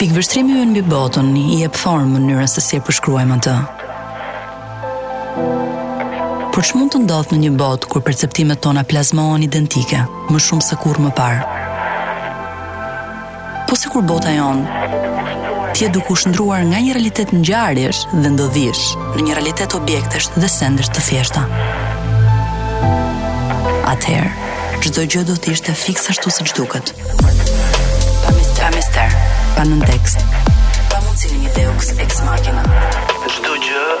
Pikëvështrimi ynë mbi botën i jep formë mënyrës se si e përshkruajmë atë. Por ç'mund të ndodhë në një botë kur perceptimet tona plazmohen identike, më shumë se kurrë më parë? Po sikur bota jonë të jetë duke u shndruar nga një realitet ngjarjesh dhe ndodhish në një realitet objektesh dhe sendesh të thjeshta. Atëherë, çdo gjë do të ishte fiks ashtu siç duket. Pa mister, mister, pa nëntekst. Pa mundësinë e një deus ex machina. Çdo gjë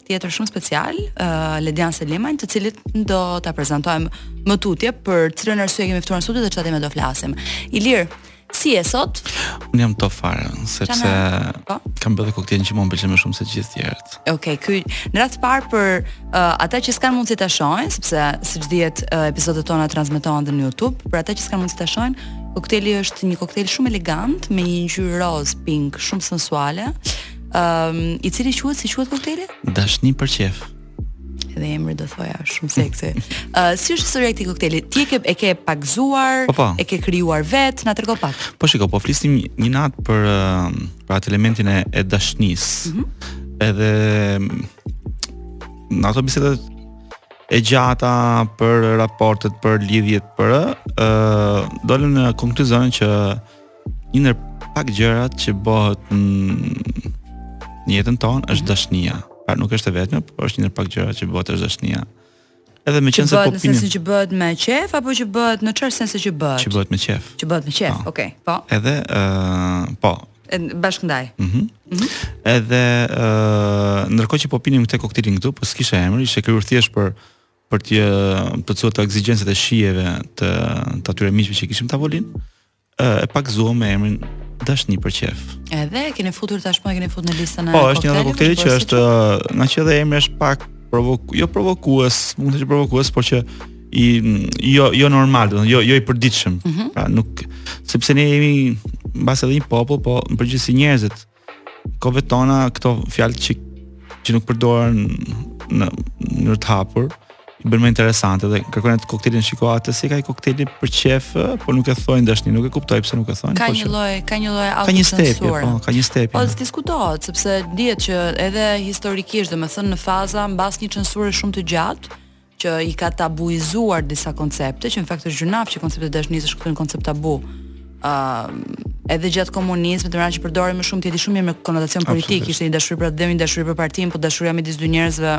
tjetër shumë special, uh, Ledian Selimajn, të cilin do ta prezantojmë më tutje për cilën arsye e kemi ftuar në studio dhe çfarë do të flasim. Ilir, si je sot? Unë jam top fare, sepse po? kam bërë koktelin që më pëlqen më shumë se gjithë tjerët. Okej, okay, ky në radhë të parë për uh, ata që s'kan mundësi ta shohin, sepse siç dihet uh, episodet tona transmetohen në YouTube, për ata që s'kan mundësi ta shohin, kokteli është një koktel shumë elegant me një ngjyrë roz pink, shumë sensuale. Ëm, um, i cili quhet si quhet kokteli? Dashni për qef. Dhe emri do thoja shumë seksi. Ë, uh, si është historia e këtij kokteli? Ti e ke e ke pagzuar, po, po. e ke krijuar vetë, na trego pak. Po shiko, po flisnim një natë për uh, për atë elementin e, e dashnisë. Mm -hmm. Edhe në ato bisedat e gjata për raportet, për lidhjet, për ë uh, dolëm në konkluzionin që Një ndër pak gjërat që bëhet në jetën tonë është mhm. dashnia. Pra nuk është e vetme, por është një ndër pak gjërat që bëhet është dashnia. Edhe meqenëse po pinim. Në sensin që bëhet me qejf apo që bëhet në çfarë sensi që bëhet? Që bëhet me qejf. Që bëhet me qejf. Po. Okej, po. Edhe ë uh, po, bashkëndaj. Ëh. Mm -hmm. mm -hmm. Edhe ë uh, ndërkohë që po pinim këtë koktelin këtu, po s'kisha emër, ishte krijuar thjesht për për të plotësuar të ekzigjencat e shijeve të të atyre miqve që kishim në tavolinë. e pagzuam me emrin dashni për qef. Edhe e keni futur tashmë e keni futur në listën e koktelit. Po, është një nga koktelet që është ngaqë edhe emri është pak provok jo provokues, mund të jetë provokues, por që i jo jo normal, domethënë, jo jo i përditshëm. Mm -hmm. Pra nuk sepse ne jemi mbase edhe një popull, po në përgjithësi njerëzit Kohëve tona këto fjalë që që nuk përdoren në mënyrë të hapur, i bën më interesante dhe kërkojnë atë koktelin shiko atë si ka ai kokteli për qejf, por nuk e thojnë dashni, nuk e kuptoj pse nuk e thojnë. Ka po një që- lloj, ka një lloj ka një stepje, autocensure. po, ka një stepje. Po diskutohet sepse dihet që edhe historikisht, domethënë në faza mbas një censure shumë të gjatë, që i ka tabuizuar disa koncepte, që në fakt është gjynaf që konceptet e dashnisë është kthyer në koncept tabu. ë edhe gjatë komunizmit, domethënë që përdorej më shumë ti di shumë mirë me konotacion politik, ishte një dashuri për atdheun, një dashuri për partinë, po dashuria midis dy njerëzve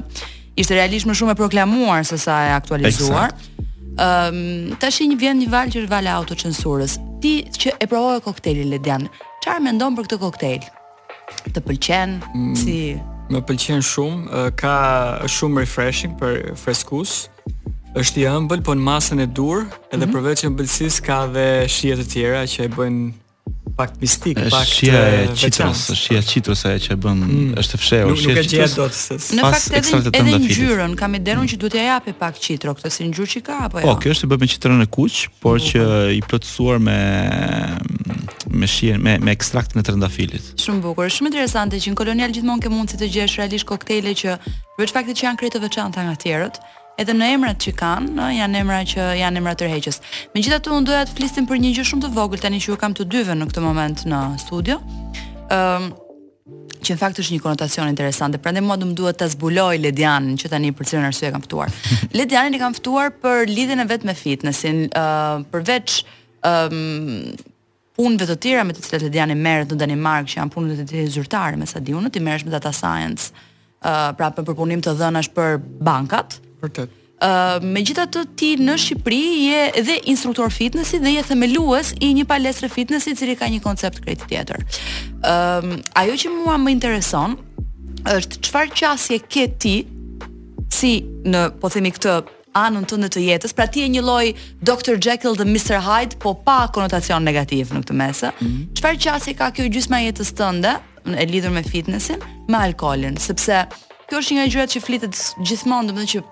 ishte realisht më shumë e proklamuar se sa e aktualizuar. Ëm tashi vjen një valë që është vala e autocensurës. Ti që e provove koktelin Ledian, çfarë mendon për këtë koktejl? Të pëlqen mm, si, më pëlqen shumë, ka shumë refreshing freskues. Është i ëmbël, po në masën e duhur, edhe mm -hmm. përveç ëmbëlsisë ka dhe shije të tjera që e bëjnë pak mistik, pak të veçantë shija e citrus, është shija citrus ajo që bën, mm. është e fshehur, shija e citrus. Nuk e gjen Në fakt edhe edhe ngjyrën, kam idenë mm. që duhet t'ia japë pak citro këtë si ngjyrë që ka apo jo. Po, kjo është e bërë me citronë kuq, por që i plotësuar me me shijen me me ekstraktin e trëndafilit. Shumë bukur, shumë interesante që në Kolonial gjithmonë ke mundësi të gjesh realisht koktejle që përveç faktit që janë krejt të veçanta nga të tjerët, edhe në emrat që kanë, ë, janë emra që janë emra tërheqës. Megjithatë unë doja të flisnim për një gjë shumë të vogël tani që ju kam të dyve në këtë moment në studio. Ëm, që në fakt është një konotacion interesante. Prandaj mua do më duhet ta zbuloj Ledianin që tani për cilën arsye e kam ftuar. Ledianin e kam ftuar për lidhjen e vet me fitnessin, ë uh, përveç ë um, punëve të tjera me të cilat Lediani merret në Danimarkë, që janë punë të tjera zyrtare me sa di unë, ti merresh me data science. ë uh, pra me përpunim të dhënash për bankat. Vërtet. ë uh, megjithatë ti në Shqipëri je dhe instruktor fitnessi dhe je themelues i një palestre fitnessi i cili ka një koncept krejt tjetër. ë uh, ajo që mua më intereson është çfarë qasje ke ti si në po themi këtë anën tënde të jetës, pra ti je një lloj Dr. Jekyll dhe Mr. Hyde, po pa konotacion negativ në këtë mes. Mhm. Çfarë mm -hmm. qasje ka kjo gjysma e jetës tënde e lidhur me fitnessin, me alkoolin, sepse kjo është një nga gjërat që flitet gjithmonë, domethënë që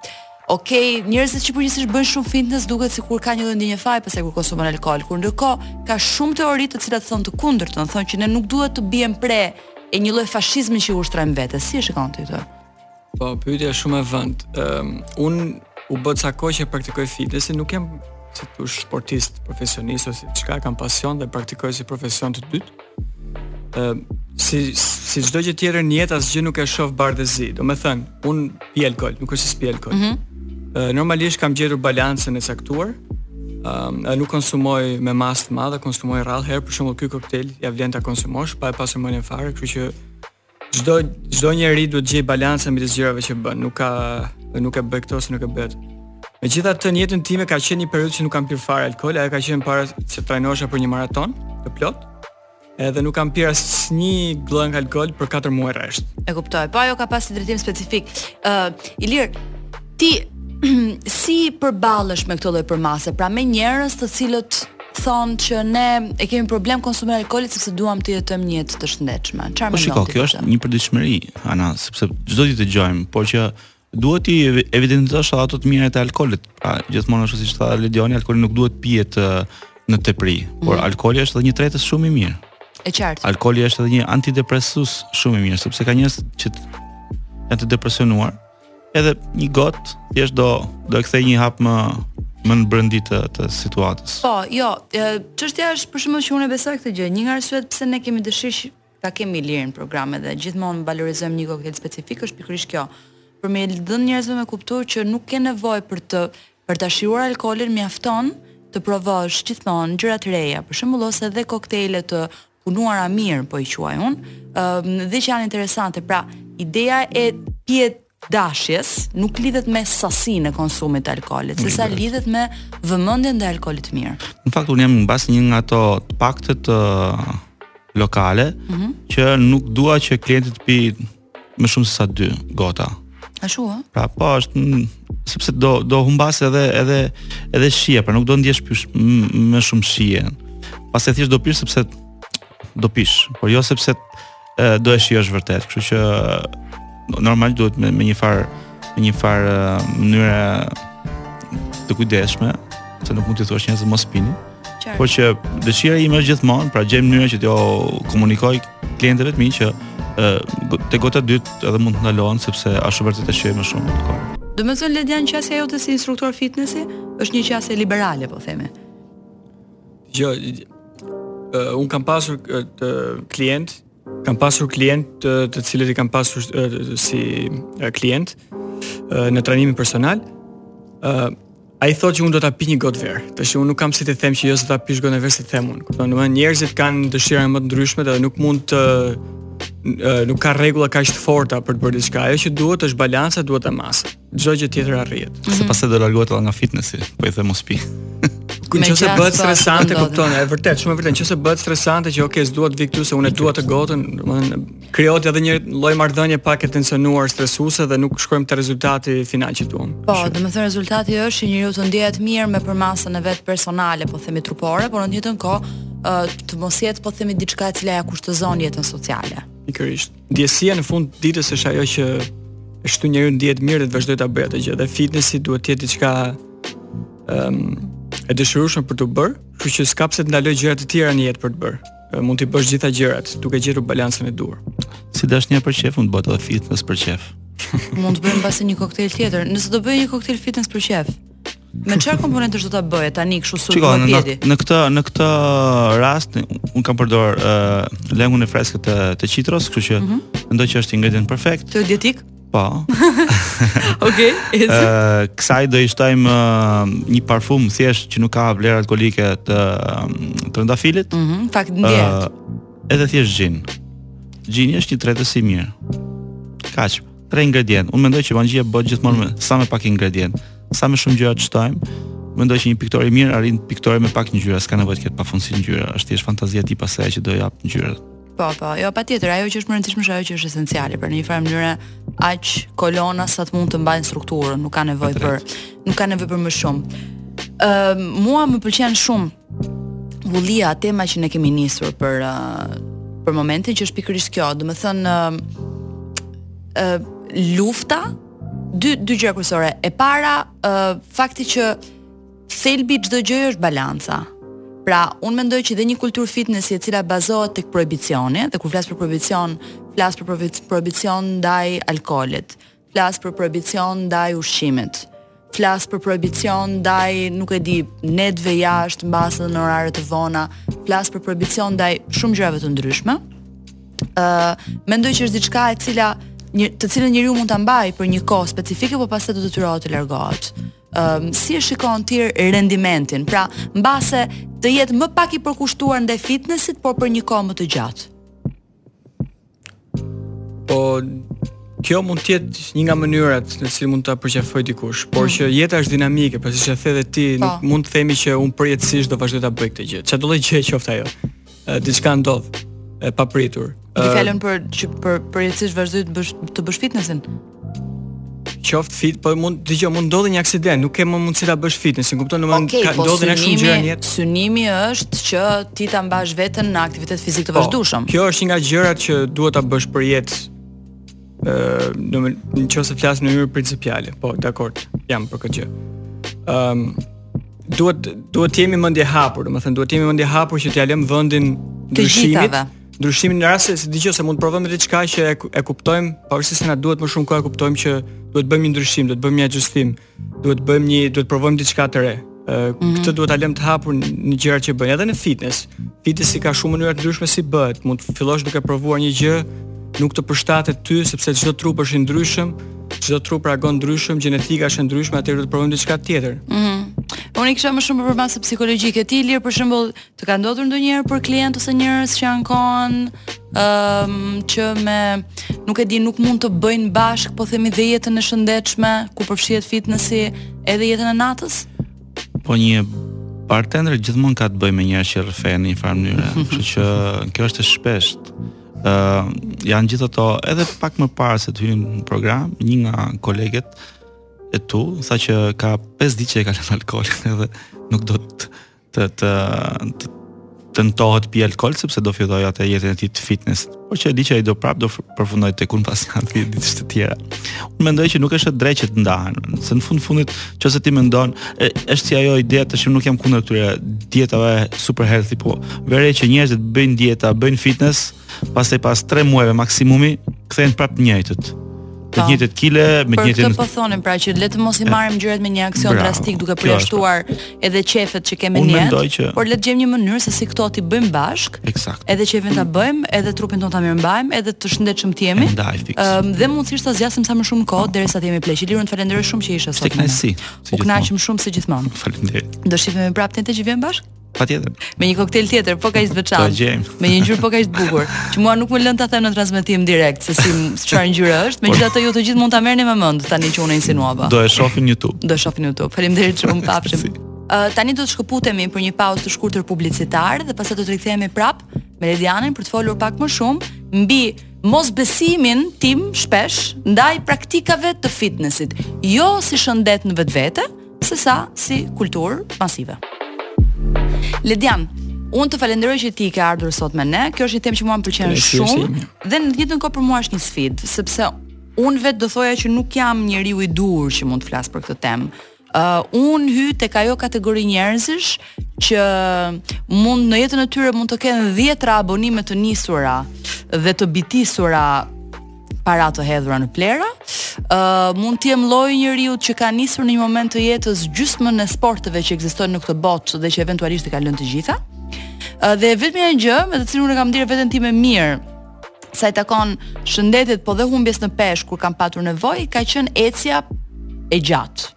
Ok, njerëzit që përgjithësisht bëjnë shumë fitness duket sikur kanë ndonjë faj pse kur konsumon alkool, kur ndërkohë ka shumë teori të cilat thonë të kundërtën, thonë që ne nuk duhet të biem pre e një lloj fashizmi që i ushtrojmë vetes. Si e shikon ti këtë? Po, pyetja është shumë me vend. Um, un u bë ca kohë që praktikoj fitness, nuk jam si tu sportist profesionist ose diçka kam pasion dhe praktikoj si profesion të dytë. Um, si si çdo gjë tjetër në jetë asgjë nuk e shoh bardhë dhe zi. Domethënë, un pi alkol, nuk është se pi alkol. Mm -hmm. uh, normalisht kam gjetur balancën e caktuar. Um, nuk konsumoj me masë të madhe, konsumoj rrallë herë, për shembull ky koktel, ja vlen ta konsumosh, pa e pasë mendjen fare, kështu që Çdo çdo njeri duhet të gjejë balancën midis gjërave që bën, nuk ka nuk e bëj këtë ose nuk e bëj atë. Megjithatë në jetën time ka qenë një periudhë që nuk kam pirë fare alkool, ajo ka qenë para se të trajnohesha për një maraton të plot. Edhe nuk kam pirë asnjë gllënkë alkool për 4 muaj rresht. E kuptoj. Po ajo ka pas një drejtim specifik. Ë, uh, Ilir, Ti si përballesh me këtë lloj përmase, pra me njerëz të cilët thonë që ne e kemi problem konsumin e alkoolit sepse duam të jetojmë një jetë të shëndetshme. Çfarë mendon? Po shiko, kjo është një përditshmëri, Ana, sepse çdo ditë dëgjojmë, por që duhet t'i evidentosh ato të mira të alkoolit. Pra, gjithmonë ashtu siç tha Ledioni, alkooli nuk duhet të pihet në tepri, por mm. alkooli është edhe një tretës shumë i mirë. E qartë. Alkooli është edhe një antidepresus shumë i mirë, sepse ka njerëz që janë të depresionuar, Edhe një gotë, thjesht do do e kthejë një hap më më në brendi të, të situatës. Po, jo, çështja është për shembull që unë e besoj këtë gjë. Një nga arsyet pse ne kemi dëshirë ta kemi Ilirin në program dhe gjithmonë valorizojmë një koktel specifik është pikërisht kjo. Për t'u dhënë njerëzve me kuptuar që nuk ke nevojë për të për ta shijuar alkoolin mjafton të provosh gjithmonë gjëra të reja, për shembull ose edhe koktejle të punuara mirë po i quaj unë, ë dhe që janë interesante. Pra, ideja e pijedashjes nuk lidhet me sasinë e konsumit të alkoolit, se sa lidhet me vëmendjen ndaj alkoolit të mirë. Në fakt unë jam mbase një nga ato të paktat uh, lokale mm -hmm. që nuk dua që klienti të pijë më shumë se sa dy gota. Ashtu ë? Pra po është mm, sepse do do humbasë edhe edhe edhe shije, pra nuk do ndjesh, mm, më shumë shije. Pastaj thjesht do pish sepse do pish, por jo sepse e, do e shijosh vërtet. Kështu që normal duhet me, me një farë me një farë e, mënyre të kujdesshme, se nuk mund t'i thuash njerëzve mos pini. Qartë. Por që dëshira ime është gjithmonë, pra gjej mënyrën që t'jua komunikoj klientëve të mi që ë te gota e dytë edhe mund të ndalohen sepse ashtu vërtet e shijojnë më shumë në kohë. Domethënë Ledion qasja jote si instruktor fitnessi është një qasje liberale, po themi. Jo, uh, un kam pasur uh, të klientë, kam pasur klientë të, të cilët i kam pasur uh, si uh, klientë uh, në trajnimin personal. Uh, Ai thotë që unë do ta pi një gotë verë. Tash unë nuk kam si të them që jo se s'do ta pish gotën e verë si them unë. Kupton, domethënë njerëzit kanë dëshira më të ndryshme dhe nuk mund të nuk ka rregulla kaq të forta për të bërë diçka. Ajo që duhet është balanca, duhet me masë. Çdo gjë tjetër arrihet. Mm -hmm. Sepse do largohet edhe nga fitnessi, po i them mos pi. Ku nëse bëhet stresante, kupton, e vërtet, shumë e vërtet, nëse bëhet stresante që okay, s'dua të vik këtu se unë dua të gotën, domethënë krijohet edhe një lloj marrëdhënie pak e tensionuar, stresuese dhe nuk shkojmë te rezultati final që duam. Po, domethënë rezultati është që njeriu të ndjehet mirë me përmasën e vet personale, po themi trupore, por në të njëjtën kohë të mos jetë po themi diçka e cila ja kushtëzon jetën sociale. Pikërisht. Ndjesia në fund ditës është ajo që e shtyn njeriun të ndjehet mirë dhe të vazhdojë ta bëjë atë gjë. Dhe fitnessi duhet të jetë diçka ëm um, e dëshirueshme për të bërë, kështu që s'ka pse të ndaloj gjëra të tjera në jetë për të bërë. Mund t'i bësh gjitha gjërat duke gjetur balancën e duhur. Si dashnia për qef mund të bëhet edhe fitness për qef. mund të bëjmë pasi një koktel tjetër. Nëse do bëje një koktel fitness për qef, Me çfarë komponentësh do ta bëje tani kështu sot në pjedi? Në këtë në këtë rast un kam përdor uh, lëngun e freskët të, të qitros, kështu që mm -hmm. mendoj që është ingredient perfekt. Të dietik? Po. Okej, ecim. Ë, kësaj do i shtojmë ë, një parfum thjesht që nuk ka vlerë alkoolike të ë, trëndafilit. Mhm, fakt Ë, ndjehet. edhe thjesht xhin. Xhini është një tretës i mirë. Kaq, tre ingredient. Unë mendoj që magjia bëhet gjithmonë me sa më pak ingredient. Sa më shumë gjëra të shtojmë, mendoj që një piktor i mirë arrin pikturën me pak ngjyra, s'ka nevojë të ketë pafundësi ngjyrash, është thjesht fantazia e tij pasaj që do jap ngjyrat. Po, po, jo, patjetër, ajo që është më rëndësishme është ajo që është esenciale, për në një farë mënyre, aq kolona sa të mund të mbajnë strukturën, nuk ka nevoj për, nuk ka nevoj për më shumë. Uh, mua më pëlqen shumë vullia tema që ne kemi nisur për, uh, për momentin që është pikërisht kjo, domethënë, uh, uh, lufta, dy, dy gjëra kryesore, e para, uh, fakti që, Thelbi i çdo gjëje është balanca. Pra, unë mendoj që dhe një kulturë fitnessi e cila bazohet tek prohibicioni, dhe kur flas për prohibicion, flas për prohibicion ndaj alkoolit, flas për prohibicion ndaj ushqimit, flas për prohibicion ndaj, nuk e di, netëve jashtë mbase në orare të vona, flas për prohibicion ndaj shumë gjërave të ndryshme. ë uh, Mendoj që është diçka e cila një të cilën njeriu mund ta mbajë për një kohë specifike, por pastaj do të detyrohet të largohet. um, si e shikon ti rendimentin? Pra, mbase të jetë më pak i përkushtuar ndaj fitnessit, por për një kohë më të gjatë. Po kjo mund të jetë një nga mënyrat në cilën mund ta përqafoj dikush, por mm. që jeta është dinamike, pra siç e the dhe ti, po. nuk mund të themi që un përjetësisht do vazhdoj ta bëj këtë gjë. Çfarëdolloj gjëje qoftë ajo? diçka ndodh e papritur. Ti uh, fjala bie që përjetësisht vazhdoj të bësh të bësh fitnessin. Qoftë fit, po mund, dëgjo, mund ndodhi një aksident, nuk ke më mundësi ta bësh fitnessin, kupton? Domethënë okay, ka, po ndodhin shumë gjëra në jetë. Synimi është që ti ta mbash veten në aktivitet fizik të po, vazhdueshëm. Kjo është një nga gjërat që duhet ta bësh për jetë Ëh, në qoftë se flasim në mënyrë principiale. Po, dakord, jam për këtë gjë. Ëm um, duhet duhet të jemi mendje hapur, domethënë duhet të jemi mendje hapur që t'ia lëmë vendin ndryshimit. Ndryshimit në rast se, dëgjo, se mund të provojmë diçka që e, e kuptojmë, pavarësisht se na duhet më shumë kohë e kuptojmë që duhet bëjmë një ndryshim, duhet bëjmë një axhustim. Ëh, Duhet bëjmë një, duhet provojmë diçka të re. Ë, mhm. këtë duhet ta lëmë të hapur në gjërat që bëjmë, edhe në fitness. Fitnessi ka shumë mënyra të ndryshme si bëhet. Mund të fillosh duke provuar një gjë, nuk të përshtatet ty sepse çdo trup është i ndryshëm, çdo trup reagon ndryshëm, gjenetika është e ndryshme, atëherë duhet provojmë diçka tjetër. Mhm. Mm Unë e kisha më shumë për masë psikologjike. Ti Ilir për shembull, Të ka ndodhur ndonjëherë për klientë ose njerëz që ankohen ëm ehm, um, që me nuk e di, nuk mund të bëjnë bashkë, po themi dhe jetën e shëndetshme, ku përfshihet fitnessi, edhe jetën e natës? Po një bartender gjithmonë ka të bëjë me njerëz që rrëfehen në një farë mënyre, kështu që kjo është e shpeshtë. ë uh, janë gjithë ato edhe pak më parë se të hynim në program, një nga koleget e tu, tha që ka 5 ditë që e ka lënë alkoolin edhe nuk do të të të të tentohet pi alkool sepse do fillojë atë jetën e tij të fitness. Por që e di që ai do prap do përfundoj tek unë pas ca ditësh të tjera. Unë mendoj që nuk është e drejtë që të ndahen, se në fund fundit qoftë se ti mendon, e, është si ajo ideja, të shohim, nuk jam kundër këtyre dietave super healthy, po vë re që njerëzit bëjnë dieta, bëjnë fitness, pastaj pas 3 muajve maksimumi kthehen prapë të njëjtët. Të po. njëjtët kile me të njëjtën. Për këtë po thonim pra që le të mos i marrim gjërat me një aksion Bravo. drastik duke përjashtuar edhe qefet që kemi në jetë, që... por le të gjejmë një mënyrë se si këto t'i bëjmë bashk. Eksakt. Edhe qefin ta bëjmë, edhe trupin tonë ta mirëmbajmë, edhe të shëndetshëm të jemi. Ëm dhe mundësisht ta zgjasim sa më shumë kohë derisa të jemi pleq. Liro, të falenderoj shumë që ishe sot. Tek ne si. U kënaqëm shumë si gjithmonë. Faleminderit. Do shihemi prapë të enjten që vjen bashk. Patjetër. Me një koktel tjetër, po kaq të veçantë. Me një ngjyrë po kaq të bukur, që mua nuk më lën ta them në transmetim direkt se si çfarë ngjyre është, megjithatë ju të gjithë mund ta merrni me mend tani që unë insinuava. Do e shohin në YouTube. Do e shohin në YouTube. Faleminderit shumë, pafshim. Uh, tani do të shkëputemi për një pauzë të shkurtër publicitare dhe pastaj do të rikthehemi prap me Ledianin për të folur pak më shumë mbi mosbesimin tim shpesh ndaj praktikave të fitnessit, jo si shëndet në vetvete, se sa si kulturë masive. Ledian, Unë të falenderoj që ti ke ardhur sot me ne. Kjo është një temë që mua më pëlqen shumë dhe në të njëjtën kohë për mua është një sfidë, sepse unë vetë do thoja që nuk jam njeriu i duhur që mund të flas për këtë temë. Uh, unë hyj tek ajo kategori njerëzish që mund në jetën e tyre mund të kenë dhjetra abonime të nisura dhe të bitisura para të hedhura në plehra. Ë uh, mund të jem lloji i njeriut që ka nisur në një moment të jetës gjysmën e sporteve që ekzistojnë në këtë botë dhe që eventualisht i ka lënë të gjitha. Uh, dhe e vetmja gjë me të cilën unë e kam ndier veten time mirë sa i takon shëndetit po dhe humbjes në peshë kur kam patur nevojë ka qenë ecja e gjatë.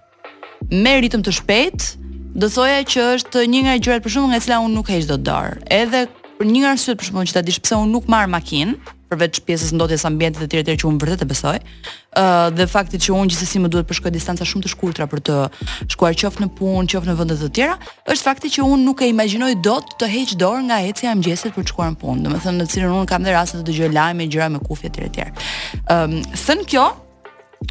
me ritëm të shpejtë, do thoja që është një nga gjërat për shkakun nga cila unë nuk heq dot dorë. Edhe një nga arsyet për shembull që ta dish pse unë nuk marr makinë, përveç pjesës së ndotjes së ambientit e të tjera që unë vërtet e besoj. ë uh, dhe faktit që unë gjithsesi më duhet të përshkoj distanca shumë të shkurtra për të shkuar qoftë në punë, qoftë në vende të tjera, është fakti që unë nuk e imagjinoj dot të heq dorë nga ecja e mëngjesit për të shkuar në punë. Domethënë në cilën unë kam dhe rastin të dëgjoj lajme, gjëra me kufje etj etj. Ëm, um, thënë kjo,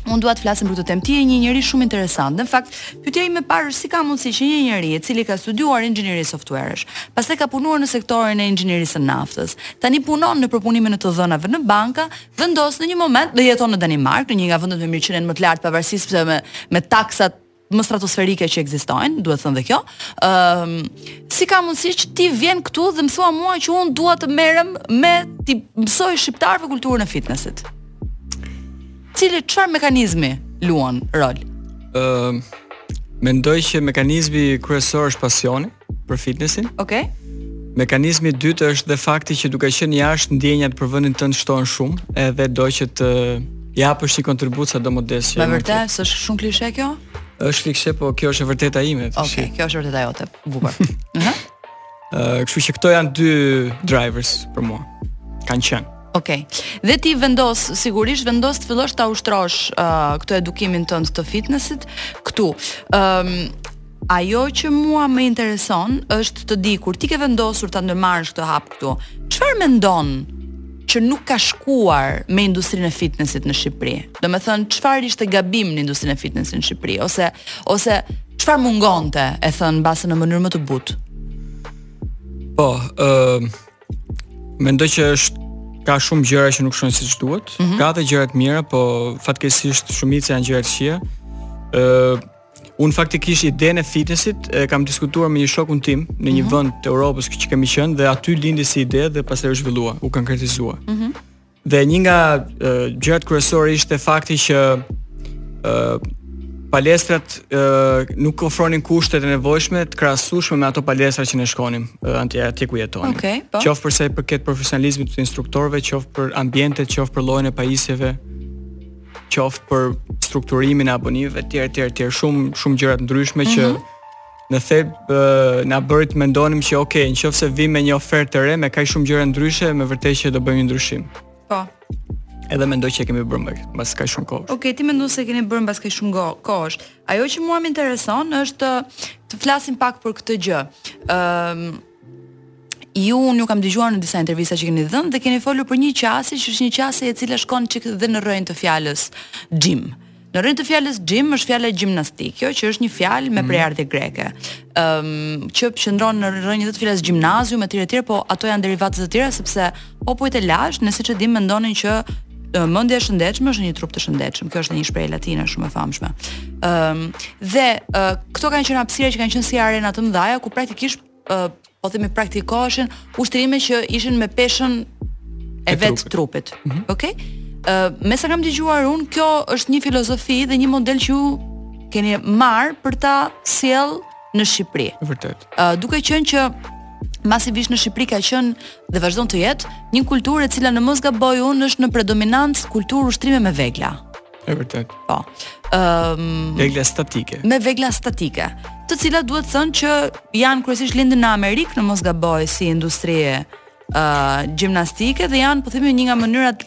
Unë dua të flasim për këtë temë. Ti je një njeri shumë interesant. Në fakt, pyetja ime e parë është si ka mundësi që një njeri i cili ka studiuar inxhinieri softwaresh, pastaj ka punuar në sektorin e inxhinierisë së naftës, tani punon në përpunimin e të dhënave në banka, vendos në një moment dhe jeton në Danimarkë, në një nga vendet me mirëqenien më të lartë pavarësisht se me taksat më stratosferike që ekzistojnë, duhet thënë dhe kjo. Ëm, uh, si ka mundësi që ti vjen këtu dhe më thua mua që unë dua të merrem me t'i mësoj shqiptarëve kulturën e fitnessit. Cili çfarë mekanizmi luan rol? Ëm, uh, mendoj që mekanizmi kryesor është pasioni. për fitnessin. Okej. Okay. Mekanizmi i dytë është dhe fakti që duke qenë jashtë ndjenjat për vendin tënd shtohen shumë, edhe do që të japësh një kontribut sado modest. Me vërtet, është shumë klishe kjo? Është klishe, po kjo është e vërteta ime. Okej, okay, kjo është e vërteta jote. Bukur. Ëh. Ëh, kështu që këto janë dy drivers për mua. Kanë qenë. Okej. Okay. Dhe ti vendos, sigurisht vendos të fillosh ta ushtrosh uh, këtë edukimin tënd të fitnessit këtu. Ëm um, Ajo që mua më intereson është të di kur ti ke vendosur ta ndërmarrësh këtë hap këtu. Çfarë mendon që nuk ka shkuar me industrinë e fitnessit në Shqipëri. Domethënë, çfarë ishte gabim në industrinë e fitnessit në Shqipëri, ose, ose çfarë mungonte, e thënë, mbase në mënyrë më të butë? Po, uh, mendoj që është ka shumë gjëra që nuk shkojnë siç duhet. Mm -hmm. Ka edhe gjëra të mira, po fatkeqësisht shumica janë gjëra të këqija. Ëh, uh, Unë faktikisht idenë e fitnessit e kam diskutuar me një shokun tim në një mm -hmm. vend të Europës që kemi qenë dhe aty lindi si ide dhe pastaj u zhvillua, u konkretizua. Mm -hmm. Dhe një nga uh, gjërat kryesore ishte fakti që uh, palestrat uh, nuk ofronin kushtet e nevojshme të krahasueshme me ato palestra që ne shkonim uh, anti atje ku jetonim. Okay, po. Qoftë për sa i përket profesionalizmit të instruktorëve, qoftë për ambientet, qoftë për llojin e pajisjeve, qoftë për strukturimin e abonimeve etj etj etj shumë shumë gjëra të ndryshme mm -hmm. që mhm. në thelb na bëri të mendonim që ok, në qoftë se vijmë me një ofertë të re me kaq shumë gjëra ndryshe, me vërtetë që do bëjmë një ndryshim. Po. Edhe mendoj që e kemi bërë mbas kaq shumë kohësh. Ok, ti mendon se e keni bërë mbas kaq shumë kohësh. Ajo që mua më intereson është të flasim pak për këtë gjë. Ëm um, Ju unë ju kam dëgjuar në disa intervista që keni dhënë dhe keni folur për një qasje që është një qasje e cila shkon çik dhe në rrënjë të fjalës gym. Në rrënjë të fjalës gym është fjala gjimnastikë, kjo që është një fjalë me mhm. prejardhje greke. Ëm um, që qëndron në rrënjë dhe të fjalës gjimnazium etj etj, po ato janë derivate të tjera sepse Popujt e lashtë, ne siç e dimë mendonin që mendja e shëndetshme është në një trup të shëndetshëm. Kjo është një shprehje latine shumë e famshme. Ëm um, dhe uh, këto kanë qenë hapësira që kanë qenë si arena të mëdha, ku praktikisht uh, po themi praktikoheshin ushtrime që ishin me peshën e, e vetë trupit. Mm -hmm. Okej? Okay? Ë uh, me sa kam dëgjuar unë, kjo është një filozofi dhe një model që ju keni marrë për ta sjellë në Shqipëri. Vërtet. Ë uh, duke qenë që masivisht në Shqipëri ka qenë dhe vazhdon të jetë një kulturë e cila në mos gaboj unë është në predominancë kulturë ushtrime me vegla. E vërtetë. Po. Ëm um, vegla statike. Me vegla statike, të cilat duhet thënë që janë kryesisht lindin në Amerikë në mos gaboj si industri ë uh, gjimnastike dhe janë po themi një nga mënyrat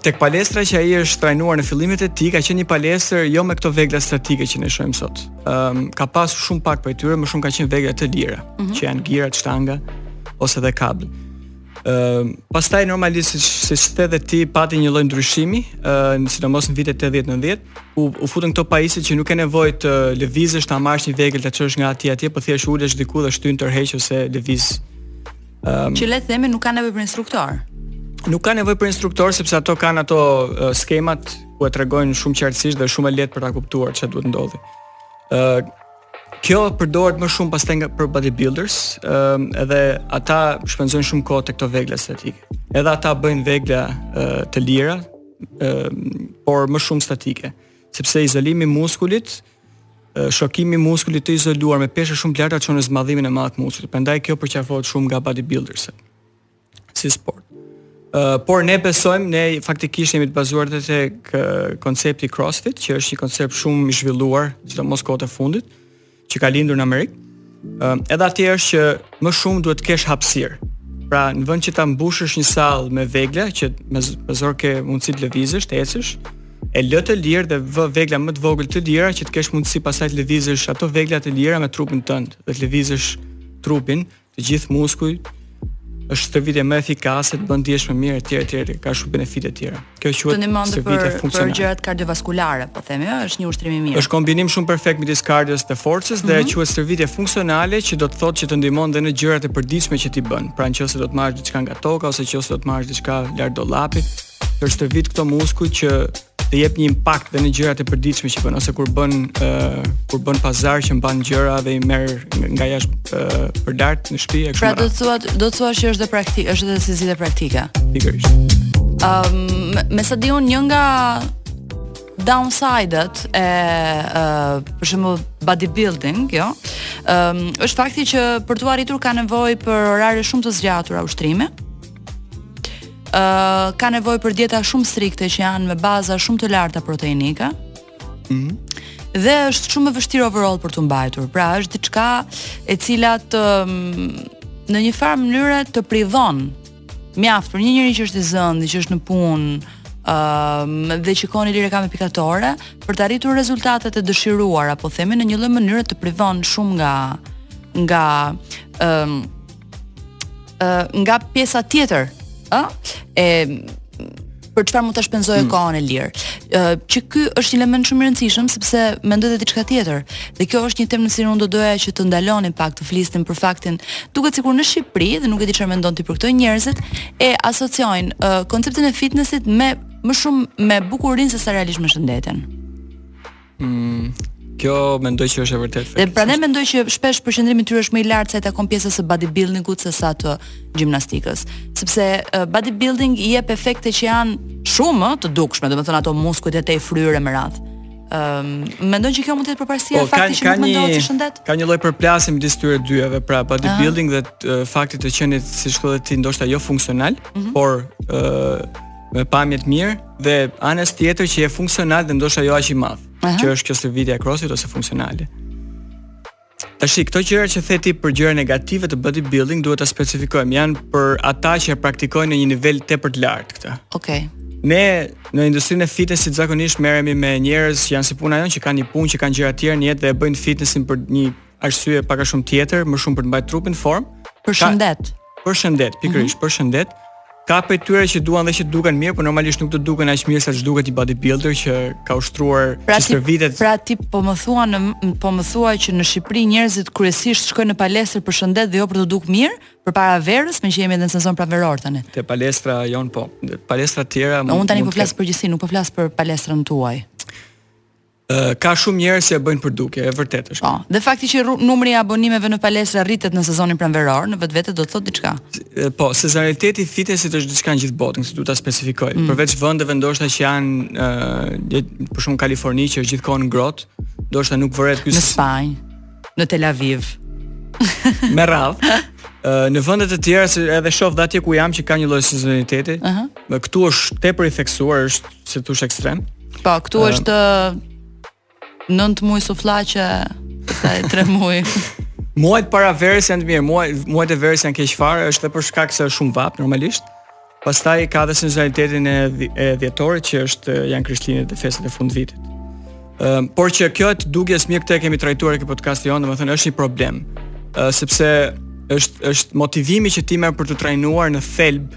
tek palestra që ai është trajnuar në fillimet e tij ka qenë një palestër jo me këto vegla statike që ne shohim sot. Ëm ehm, um, ka pas shumë pak prej tyre, më shumë ka qenë vegla të lira, mm -hmm. që janë girat, shtanga ose dhe kabl. Ëm ehm, uh, pastaj normalisht siç the dhe ti pati një lloj ndryshimi, ë uh, sidomos në vitet 80-90, u, u futën këto pajisje që nuk ke nevojë të lëvizësh ta marrësh një vegël ta çosh nga aty atje, po thjesht ulesh diku dhe shtyn tërheq ose lëviz Um, që le të themi nuk ka nevojë për instruktor. Nuk ka nevojë për instruktor sepse ato kanë ato uh, skemat ku e tregojnë shumë qartësisht dhe shumë e lehtë për ta kuptuar ça duhet të ndodhi. Ë uh, Kjo përdoret më shumë pastaj nga për bodybuilders, ë uh, edhe ata shpenzojnë shumë kohë tek këto vegla statike. Edhe ata bëjnë vegla uh, të lira, ë uh, por më shumë statike, sepse izolimi i muskulit Shokimi i muskulit të izoluar me peshë shumë të larta çon në zmadhimin e madh të muskulit. Prandaj kjo përqafohet shumë nga bodybuilders. Si sport. Uh, por ne besojmë, ne faktikisht jemi të bazuar edhe tek koncepti i CrossFit, që është një koncept shumë i zhvilluar, sidomos kohët e fundit, që ka lindur në Amerikë. Ëm uh, edhe atje është që më shumë duhet të kesh hapësirë. Pra në vend që ta mbushësh një sallë me vegla që me, me zor ke mundësi të lëvizësh, të ecësh, e lë të lirë dhe vë vegla më të vogël të lira që të kesh mundësi pasaj të lëvizësh ato vegla të lira me trupin tënd, dhe të lëvizësh trupin, të gjithë muskujt, është stërvitje më efikase, të bën ndihesh më mirë etj etj, ka shumë benefite të tjera. Kjo quhet stërvitje funksionale. Për gjërat kardiovaskulare, po themi, ëh, është një ushtrim i mirë. Është kombinim shumë perfekt midis kardios dhe forcës mm -hmm. dhe mhm. quhet stërvitje funksionale që do të thotë që të ndihmon dhe në gjërat e përditshme që ti bën. Pra qoftë se do të marrësh diçka nga toka ose qoftë se do të marrësh diçka lart dollapit, t'i stërvit këto muskuj që të jep një impakt dhe në gjërat e përditshme që bën ose kur bën uh, kur bën pazar që mban gjëra dhe i merr nga jashtë uh, për lart në shtëpi e kështu. Pra do të thuat, do të thuash që është dhe praktik, është edhe sezi dhe praktika. Pikërisht. Ëm um, me sa di unë një nga downsidet e uh, për shembull bodybuilding, jo. Ëm um, është fakti që për t'u arritur ka nevojë për orare shumë të zgjatura ushtrimi. ë uh, ka nevojë për dieta shumë strikte që janë me baza shumë të larta proteinike. Ëh. Mm -hmm dhe është shumë e vështirë overall për t'u mbajtur. Pra është diçka e cila të në një farë mënyre të privon mjaft për një njeri që është i zënë, që është në punë, um, dhe që kohën e lirë e ka me pikatore, për të arritur rezultatet e dëshiruara, po themi në një lloj mënyre të privon shumë nga nga um, uh, nga pjesa tjetër, ë, uh, e për çfarë mund ta shpenzojë hmm. kohën e lirë. Ë uh, që ky është një element shumë i rëndësishëm sepse mendoj edhe diçka tjetër. Dhe kjo është një temë në cilën unë do doja që të ndalonim pak të flisnim për faktin, duket sikur në Shqipëri dhe nuk e di çfarë mendon ti për këtë njerëzit e asociojnë uh, konceptin e fitnessit me më shumë me bukurinë se sa realisht me shëndetin. Mm, kjo mendoj që është e vërtetë. Dhe prandaj mendoj që shpesh përqendrimi i tyre është më i lartë sa i takon pjesës së bodybuildingut se sa të gjimnastikës, sepse uh, bodybuilding i jep efekte që janë shumë të dukshme, domethënë ato muskujt e tejfryrë me radhë. Ëm, um, mendon që kjo mund të jetë përparësia po, fakti që nuk mendohet si shëndet? Ka një lloj përplasje midis tyre dyjave, pra bodybuilding uh -huh. dhe uh, fakti të qenit siç thoshe ti ndoshta jo funksional, uh mhm. -huh. por ë uh, me pamje të mirë dhe anës tjetër që je funksional dhe ndoshta jo aq i madh, që është kjo stërvitja e crossfit ose funksionale. Tash këto gjëra që the ti për gjëra negative të bodybuilding duhet ta specifikojmë, janë për ata që e praktikojnë në një nivel tepër të lartë këtë. Okej. Okay. Ne në industrinë e fitnessit zakonisht merremi me njerëz që janë si puna jonë që kanë një punë që kanë gjëra të tjera në jetë dhe e bëjnë fitnessin për një arsye pak a shumë tjetër, më shumë për të mbajtur trupin në formë. Për shëndet. Për shëndet, pikërisht, mm -hmm. për shëndet. Ka prej tyre që duan dhe të duken mirë, por normalisht nuk të duken aq mirë sa ç'duket një bodybuilder që ka ushtruar për aq vite. Pra ti po më thua në po më thua që në Shqipëri njerëzit kryesisht shkojnë në palestër për shëndet dhe jo për t'u dukur mirë, përpara verës, meqë jemi edhe në sezon pranveror tani. Te palestra jonë po, palestrat e tjera. Unë tani po flas në përgjithësi, nuk po flas për palestrën tuaj. ka shumë njerëz që e bëjnë për dukje, e vërtetë është. Po, dhe fakti që numri i abonimeve në palestra rritet në sezonin pranveror, në vetvete do të thotë diçka. Po, sezonaliteti i fitnessit është diçka në gjithë botën, si duhet ta specifikoj. Mm. Përveç vendeve ndoshta që janë ë për shembull Kaliforni që është gjithë kohën ngrohtë, ndoshta nuk vërehet ky në Spanjë, në Tel Aviv. Me radhë. në vende të tjera se e shoh dhe atje ku jam që ka një lloj sezonaliteti. Ëh. Uh -huh. Këtu është tepër i theksuar, është si t'thush ekstrem. Po, këtu uh, është 9 muaj suflaqe, pastaj 3 muaj. Muajt para verës janë të mirë, muaj, muajt e verës janë keq fare, është edhe për shkak se është shumë vapë normalisht. Pastaj ka edhe sezonalitetin e, e dhjetorit që është janë krishtlindjet dhe festat e fundvitit. Ëm, por që kjo e të dukjes mirë këtë e kemi trajtuar te podcasti jonë, domethënë është një problem. Ë, sepse është është motivimi që ti merr për t'u trajnuar në thelb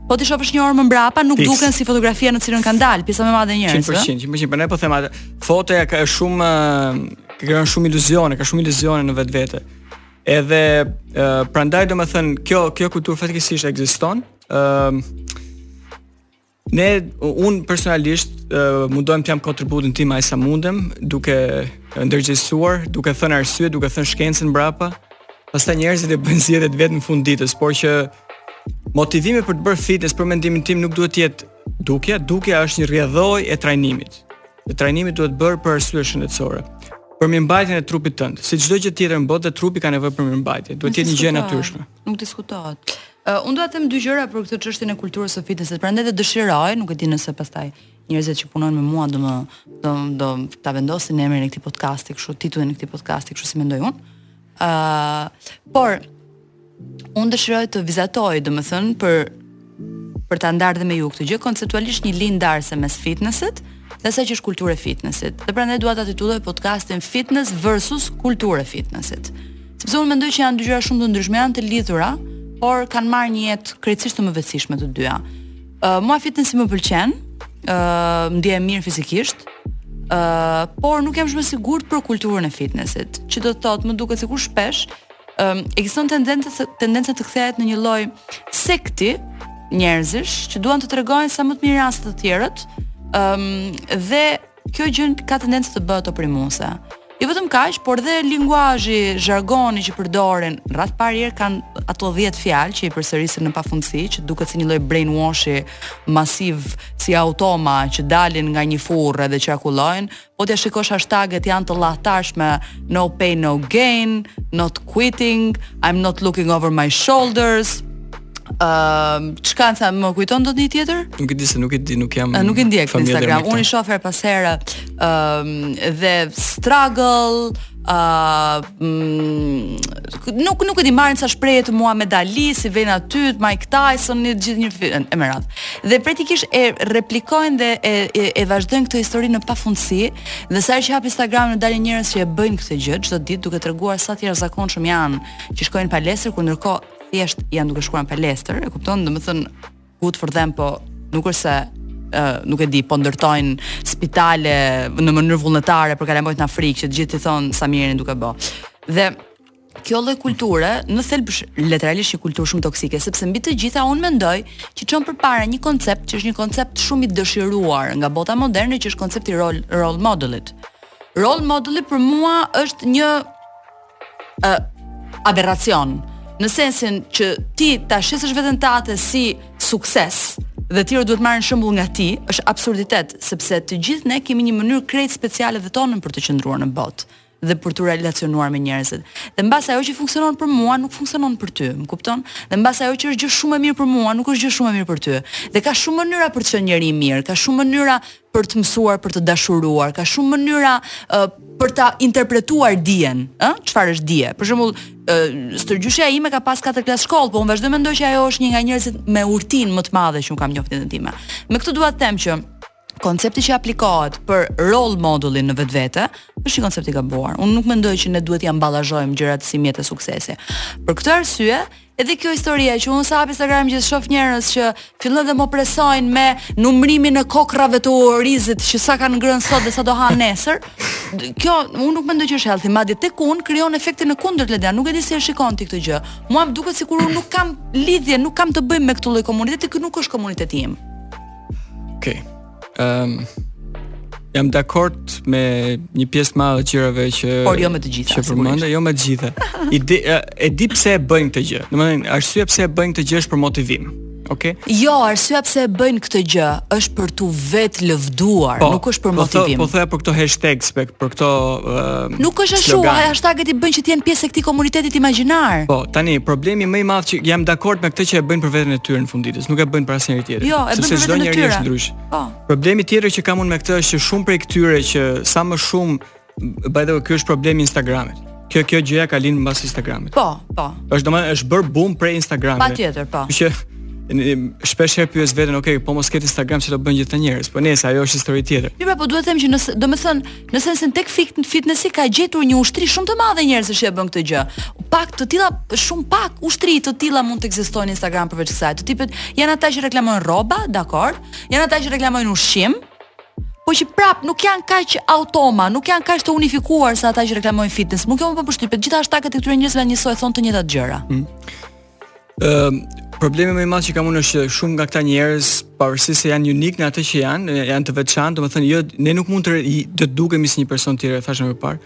Po t'i shofësh një orë më mbrapa, nuk duken si fotografia në cilën kanë dalë, pjesa më e madhe e njerëzve. 100%, 100%, po ne po them atë. Fotoja ka shumë, krijon shumë iluzione, ka shumë iluzione në vetvete. Edhe prandaj domethënë kjo kjo kulturë fatkeqësisht ekziston. Ëm ne, unë personalisht mundohem të jap kontributin tim aq sa mundem, duke ndërgjegjësuar, duke thënë arsye, duke thënë shkencën mbrapa, Pastaj njerëzit e bëjnë zgjedhjet vetë në fund të ditës, por që motivimi për të bërë fitness për mendimin tim nuk duhet të jetë dukja, dukja është një rrjedhojë e trajnimit. Dhe trajnimi duhet bërë për arsye shëndetësore. Për mirëmbajtjen e trupit tënd, si çdo gjë tjetër në botë, dhe trupi ka nevojë për mirëmbajtje. Duhet të jetë një gjë e natyrshme. Nuk diskutohet. Uh, unë dua të them dy gjëra për këtë çështjen e kulturës së fitnessit. Prandaj dhe dëshiroj, nuk e di nëse pastaj njerëzit që punojnë me mua do më do do ta vendosin emrin e këtij podcasti, kështu titullin e këtij podcasti, kështu si mendoj unë. Ëh, uh, por unë dëshiroj të vizatoj, domethënë për për ta ndarë dhe me ju këtë gjë, konceptualisht një linjë ndarëse mes fitnessit dhe asaj që është kultura e fitnessit. Dhe prandaj dua ta titulloj podcastin Fitness versus Kulturë e Fitnessit. Sepse unë mendoj që janë dy gjëra shumë të ndryshme, janë të lidhura, por kanë marrë një jetë krejtësisht të mëvetësishme të dyja. Uh, mua fitnessi më pëlqen, uh, ndihem mirë fizikisht, uh, por nuk jam shumë sigurt për kulturën e fitnessit, që do të thotë më duket sikur shpesh um, ekziston tendenca tendenca të kthehet në një lloj sekti njerëzish që duan të tregojnë sa më të mirë se të tjerët, um, dhe Kjo gjë ka tendencë të bëhet oprimuese. Jo vetëm kaq, por dhe linguazhi, zhargoni që përdorin, rreth parë herë kanë ato 10 fjalë që i përsërisin në pafundësi, që duket si një lloj brainwashi masiv si automa që dalin nga një furrë dhe qarkullojnë. Po t'ia shikosh hashtaget janë të llahtarshme, no pain no gain, not quitting, I'm not looking over my shoulders. Ëm, uh, çka sa më kujton dot një tjetër? Nuk e di se nuk e di, nuk jam. Uh, nuk e ndjek në Instagram. Unë i shoh herë pas here. Ëm, um, dhe struggle Uh, mm, nuk nuk e di marrin ca shprehje të Muhamed Ali, si vjen aty, Mike Tyson, një gjithë një film e me radhë. Dhe praktikisht e replikojnë dhe e e, e vazhdojnë këtë histori në pafundësi, dhe sa herë që hap Instagramin dalin njerëz që e bëjnë këtë gjë çdo ditë duke treguar sa të jashtëzakonshëm janë që shkojnë palestër ku ndërkohë thjesht janë duke shkuar në palestër, e kupton? Domethënë, good for them, po nuk është se Uh, nuk e di, po ndërtojnë spitale në mënyrë vullnetare për kalamajt në Afrikë, që të gjithë të thonë sa mirë duke bë. Dhe kjo lloj kulture në thelb leteralisht një kulturë shumë toksike sepse mbi të gjitha unë mendoj që çon përpara një koncept që është një koncept shumë i dëshiruar nga bota moderne që është koncepti role role modelit. Role modeli për mua është një ë aberracion në sensin që ti ta shesësh veten tate si sukses dhe tjerët duhet marrin shembull nga ti, është absurditet, sepse të gjithë ne kemi një mënyrë krejt speciale dhe tonën për të qëndruar në botë dhe për t'u relacionuar me njerëzit. Dhe mbase ajo që funksionon për mua nuk funksionon për ty, më kupton? Dhe mbase ajo që është gjë shumë e mirë për mua nuk është gjë shumë e mirë për ty. Dhe ka shumë mënyra për të qenë njeri i mirë, ka shumë mënyra për të mësuar për të dashuruar, ka shumë mënyra uh, për ta interpretuar dijen, ë, çfarë është dije. Për shembull, uh, stërgjyshja ime ka pas katër klasë shkollë, po unë vazhdoj mendoj që ajo është një nga njerëzit me urtinë më të madhe që unë kam njoft në jetën time. Me këtë dua të them që koncepti që aplikohet për role modelin në vetvete është një koncept i gabuar. Unë nuk mendoj që ne duhet t'i ambalazhojmë gjërat si mjete suksesi. Për këtë arsye, Edhe kjo historia që unë sa hap Instagram gjithë shof njerëz që fillojnë dhe më opresojnë me numrimin e kokrrave të orizit që sa kanë ngrënë sot dhe sa do hanë nesër. Kjo unë nuk mendoj që është healthy, madje tek unë krijon efektin e kundërt Ledian, nuk e di si e shikon ti këtë gjë. Mua më duket sikur unë nuk kam lidhje, nuk kam të bëj me këtë lloj komuniteti, ky nuk është komuniteti im. Okej. Okay. Ehm um, Jam dakord me një pjesë të madhe të gjërave që Por jo me të gjitha. Që përmendë, jo me të gjitha. Ide e di pse e bëjnë këtë gjë. Domethënë, arsyeja pse e bëjnë këtë gjë është për motivim. Okej. Okay? Jo, arsyeja pse e bëjnë këtë gjë është për t'u vetëlëvduar, po, nuk është për po motivim. Po thoya për këto hashtags, për për këto uh, Nuk është ashtu, hashtaget i bëjnë që të jenë pjesë e këtij komuniteti imagjinar. Po, tani problemi më i madh që jam dakord me këtë që e bëjnë për veten e tyre në fund të nuk e bëjnë për asnjë njeri tjetër. Jo, e bëjnë për veten e tyre. Është ndryshe. Po. Problemi tjetër që kam unë me këtë është që shumë prej këtyre që sa më shumë by the way, ky është problemi i Instagramit. Kjo kjo gjëja ka lind mbas Instagramit. Po, po. Është domethënë është bërë boom prej Instagramit. Patjetër, po. Që shpesh herë pyes veten, ok, po mos kishte Instagram ç'do bënin gjithë këta njerëz. Po nëse ajo është histori tjetër. Jo, po duhet të them që nëse, domethënë, Në sensin tek fitnesi ka gjetur një ushtri shumë të madhe njerëzish që e bën këtë gjë. Pak të tilla, shumë pak ushtri të tilla mund të ekzistojnë në Instagram përveç kësaj. Të tipet janë ata që reklamojnë rroba, dakord? Janë ata që reklamojnë ushqim. Po që prap nuk janë kaq automa, nuk janë kaq të unifikuar sa ata që reklamojnë fitness. Nuk e mua më bën përshtypje, gjitha hashtaget e këtyre njerëzve janë njësoj thonë të njëjtat gjëra. Mm. Ëm uh, problemi më i madh që kam unë është që shumë nga këta njerëz, pavarësisht se janë unik në atë që janë, janë të veçantë, domethënë jo ne nuk mund të të dukemi si një person tjetër, e thashë më parë.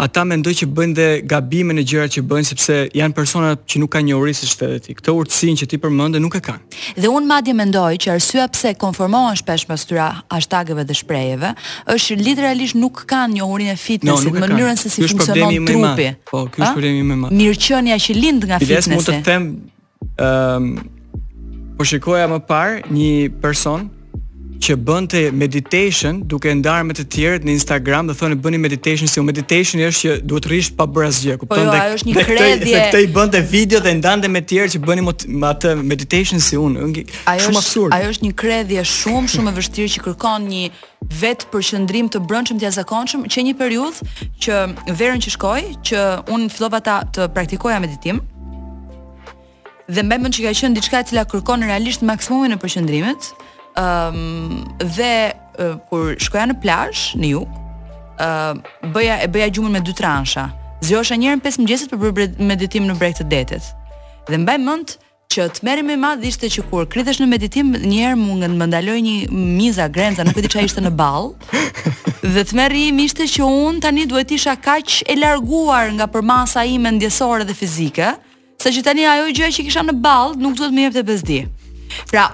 Ata mendoj që bëjnë dhe gabime në gjërat që bëjnë sepse janë persona që nuk kanë njohuri siç the dhe ti. Këtë urtësinë që ti përmendë nuk e kanë. Dhe unë madje mendoj që arsyeja pse konformohen shpesh pas këtyre hashtageve dhe shprehjeve, është që literalisht nuk kanë njohurinë e fitnessit, no, mënyrën se si funksionon trupi. Po, ky është problemi më i madh. Mirëqenia që lind nga fitnessi. Dhe mund të them ëm um, po shikoja më parë një person që bënte meditation duke e ndarë me të tjerët në Instagram dhe thonte bëni meditation si unë meditation është që duhet të rrish pa bërë asgjë. Kupton? Po jo, ajo është një kredhje. Se këtë e bënte video dhe e ndante me të tjerët që bëni me atë meditation si unë. Shumë absurd. Ajo është një kredhje shumë shumë e vështirë që kërkon një vetëpërqendrim të brendshëm të jashtëzakonshëm që një periudhë që verën që shkoi, që unë fillova ta të praktikoja meditim, dhe mbaj mend që ka qenë diçka e cila kërkon realisht maksimumin e përqendrimit. Ëm um, dhe uh, kur shkoja në plazh në jug, ë uh, bëja e bëja gjumin me dy transha. Zgjohesha një herë në 5 të mëngjesit për të bërë meditim në breg të detit. Dhe mbaj mend që tmerri më i madh ishte që kur kridhesh në meditim një herë mua më ndaloi një mizë a grenzë, nuk e di çfarë ishte në ballë. Dhe tmerri im ishte që unë tani duhet të isha kaq e larguar nga përmasa ime ndjesore dhe fizike, Sa që tani ajo gjëja që kisha në ballë nuk duhet më jepte bezdi. Pra,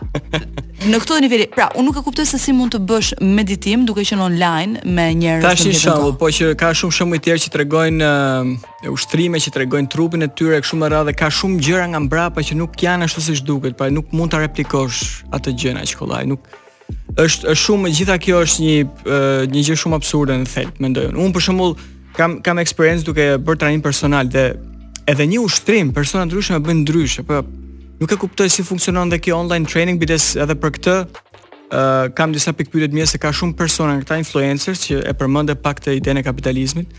në këto nivele, pra, unë nuk e kuptoj se si mund të bësh meditim duke qenë online me njerëz të tjerë. Është një shembull, po që ka shumë shembuj të tjerë që tregojnë uh, ushtrime që tregojnë trupin e tyre kështu me radhë, ka shumë gjëra nga mbrapa që nuk janë ashtu siç duket, pra nuk mund ta replikosh atë gjënë aq kollaj, nuk Është është shumë gjitha kjo është një një gjë shumë absurde në thelb, mendoj unë. Unë për shembull kam kam eksperiencë duke bërë trajnim personal dhe edhe një ushtrim persona ndryshëm e bëjnë ndryshe, po nuk e kuptoj si funksionon dhe kjo online training biles edhe për këtë uh, kam disa pikpyetje të mia se ka shumë persona këta influencers që e përmende pak te idenë e kapitalizmit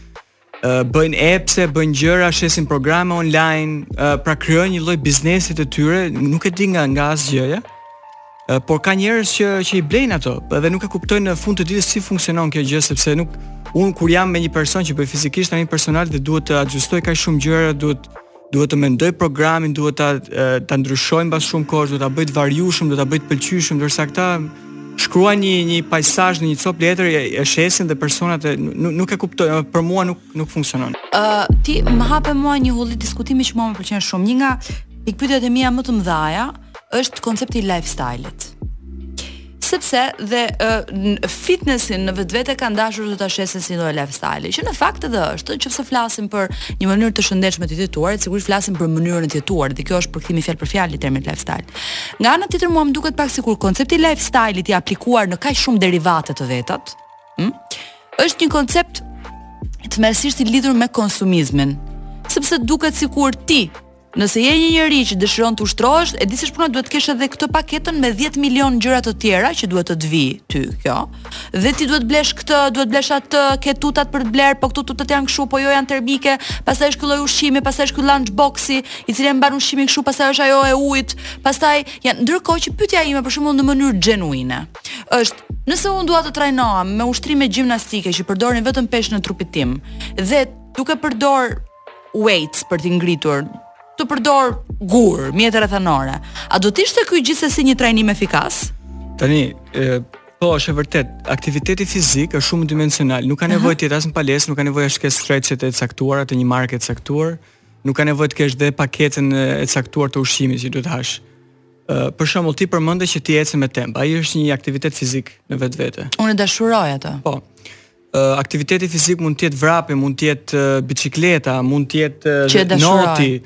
bëjnë apps-e, bëjnë gjëra, shesin programe online, pra krijojnë një lloj biznesi të tyre, nuk e di nga nga asgjëja. Por ka njerëz që që i blejnë ato, edhe nuk e kuptojnë në fund të ditës si funksionon kjo gjë sepse nuk un kur jam me një person që bëj fizikisht trajnim personal dhe duhet të adxhustoj kaq shumë gjëra, duhet duhet të mendoj programin, duhet ta ta ndryshoj mbas shumë kohësh, duhet ta bëj të varjushëm, duhet ta bëj të pëlqyeshëm, ndërsa këta shkruajnë një një paisazh në një copë letër e, e shesin dhe personat e, nuk, nuk e kuptoj, për mua nuk nuk funksionon. Ë uh, ti më hape mua një hulli diskutimi që mua më pëlqen shumë. Një nga pikpyetjet e mia më të mëdha është koncepti i lifestyle-it. sepse dhe uh, fitnessin në vetvete kanë dashur të ta shesin si një lifestyle, që në fakt edhe është, nëse flasim për një mënyrë të shëndetshme të të jetuarit, sigurisht flasim për mënyrën e të jetuarit, dhe kjo është përkthimi fjalë për fjalë i termit lifestyle. Nga ana tjetër mua më duket pak sikur koncepti lifestyle-it i aplikuar në kaq shumë derivate të vetat, hm? është një koncept tmerrësisht i lidhur me konsumizmin, sepse duket sikur ti Nëse je një njeri që dëshiron të ushtrohesh, e di si është puna duhet të kesh edhe këtë paketën me 10 milion gjëra të tjera që duhet të të vijë ty kjo. Dhe ti duhet blesh këtë, duhet blesh atë, ke tutat për të blerë, po këto tutat janë kështu, po jo janë termike, pastaj është ky lloj ushqimi, pastaj është ky lunch boxi, i cili e mban ushqimin kështu, pastaj është ajo e ujit, pastaj janë ndërkohë që pyetja ime për shembull në mënyrë genuine është Nëse unë dua të trajnohem me ushtrime gjimnastike që përdorin vetëm peshën e trupit tim dhe duke përdor weights për t'i ngritur, të përdor gurë, mjete rrethanore. A do të ishte ky gjithsesi një trajnim efikas? Tani, e, po është e vërtetë, aktiviteti fizik është shumë dimensional, nuk ka nevojë të jetë as në palestër, nuk ka nevojë as të kesh streçet e caktuara të një marke të caktuar, nuk ka nevojë të kesh dhe paketën e e caktuar të ushqimit që duhet të hash. Ë, për shembull, ti përmende që ti ecje me temp. Ai është një aktivitet fizik në vetvete. Unë e dashuroj atë. Po. Aktiviteti fizik mund të jetë vrapi, mund të jetë biçikleta, mund të jetë noti,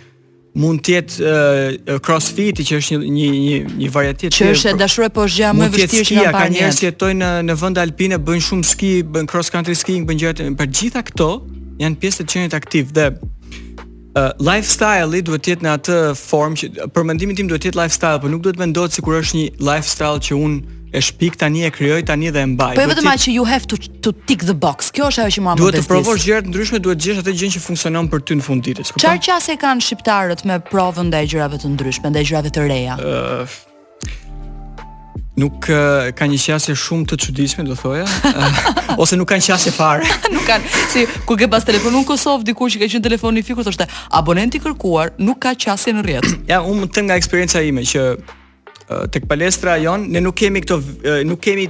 mund të jetë crossfit që është një një një një varietet që është e dashur po është gjë më e vështirë që kam parë. Ka njerëz që jetojnë në në vende alpine bëjnë shumë ski, bëjnë cross country skiing, bëjnë gjëra të për gjitha këto janë pjesë të të qenit aktiv dhe Uh, lifestyle-i duhet të jetë në atë formë që për mendimin tim duhet të jetë lifestyle, por nuk duhet të mendohet sikur është një lifestyle që unë e shpik tani e krijoj tani dhe e mbaj. Po vetëm aq që you have to to tick the box. Kjo është ajo që mua më bezdis. Duhet të provosh gjëra të ndryshme, duhet të gjesh atë gjënë që funksionon për ty në fund të ditës. Çfarë qasje kanë shqiptarët me provën ndaj gjërave të ndryshme, ndaj gjërave të reja? Uh, nuk uh, ka një qasje shumë të çuditshme, do thoja, uh, ose nuk kanë qasje fare. nuk kanë. Si kur ke pas telefonin në Kosovë dikur që ka qenë telefoni i fikur thoshte, abonenti i kërkuar nuk ka qasje në rrjet. ja, unë mund të them nga eksperienca ime që uh, tek palestra jonë ne nuk kemi këto uh, nuk kemi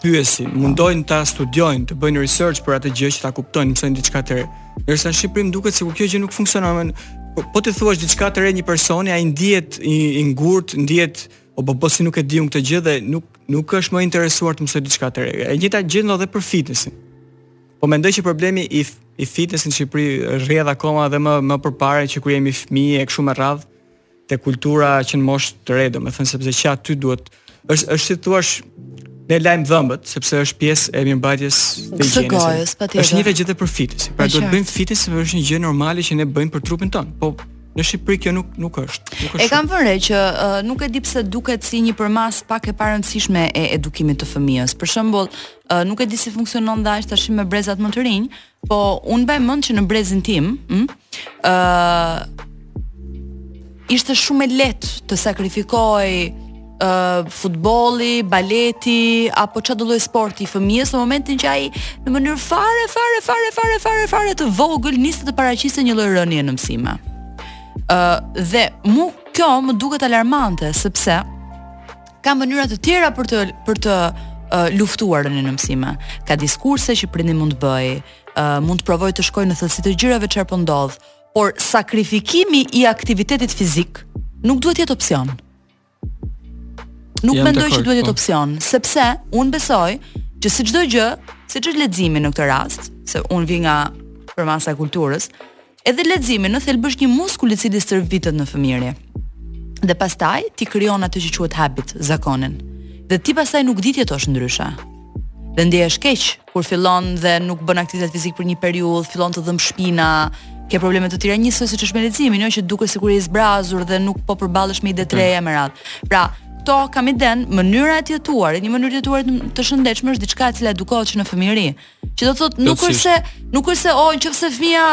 pyesin, mundojnë ta studiojnë, të bëjnë research për atë gjë që ta kuptojnë, mësojnë diçka të re. Ndërsa në Shqipëri më duket sikur kjo gjë nuk funksionon. Po, po t'i thuash diçka të re një personi, ai ndihet i, i ngurtë, ndihet o po po si nuk e di unë këtë gjë dhe nuk nuk është më i interesuar të mësojë diçka të re. E njëjta gjë ndodh edhe për fitnessin. Po mendoj që problemi i i fitnessit në Shqipëri rrjedh akoma edhe më më përpara që kur jemi fëmijë e kështu me radhë. te kultura që në moshë të re, domethënë sepse që aty duhet është është si thua ne lajmë dhëmbët sepse është pjesë e mirëmbajtjes të higjienës. Është e njëjta gjë për fitness. Pra duhet bëjmë fitness sepse është një gjë normale që ne bëjmë për trupin tonë. Po Në Shqipëri kjo nuk nuk është. Nuk është e kam vënë që uh, nuk e di pse duket si një përmasë pak e parëndësishme e edukimit të fëmijës. Për shembull, uh, nuk e di si funksionon tash me brezat më të rinj, Po, unë mbaj mend që në brezin tim, ëh, mm, uh, ishte shumë e lehtë të sakrifikohej uh, futbolli, baleti apo çdo lloj sporti i fëmijës në momentin që ai në mënyrë fare fare fare fare fare fare të vogël niste të paraqiste një lloj rënie në mësime. Uh, dhe mu kjo më duket alarmante sepse Ka mënyra të tjera për të për të uh, luftuar rënien në mësime. Ka diskurse që prindi mund të bëjë, uh, mund të provojë të shkojë në thellësi të gjërave çfarë po ndodh, por sakrifikimi i aktivitetit fizik nuk duhet jetë opsion. Nuk mendoj që duhet jetë po. opsion, sepse unë besoj që si çdo gjë, siç është leximi në këtë rast, se unë vij nga përmasa e kulturës, Edhe leximi në thelb është një muskul i cili stërvitet në fëmijëri. Dhe pastaj ti krijon atë që quhet habit, zakonin. Dhe ti pastaj nuk di të jetosh ndryshe. Dhe ndihesh keq kur fillon dhe nuk bën aktivitet fizik për një periudhë, fillon të dhemb shpina, ke probleme të tjera njësoj siç është me leximin, jo që duket sikur je i zbrazur dhe nuk po përballesh me ide të reja me radhë. Pra, këto kam idenë, mënyra e të jetuarit, një mënyrë të jetuarit të shëndetshme është diçka e cila edukohet që në fëmijëri. Që do të thotë nuk është se nuk është se oh nëse fëmija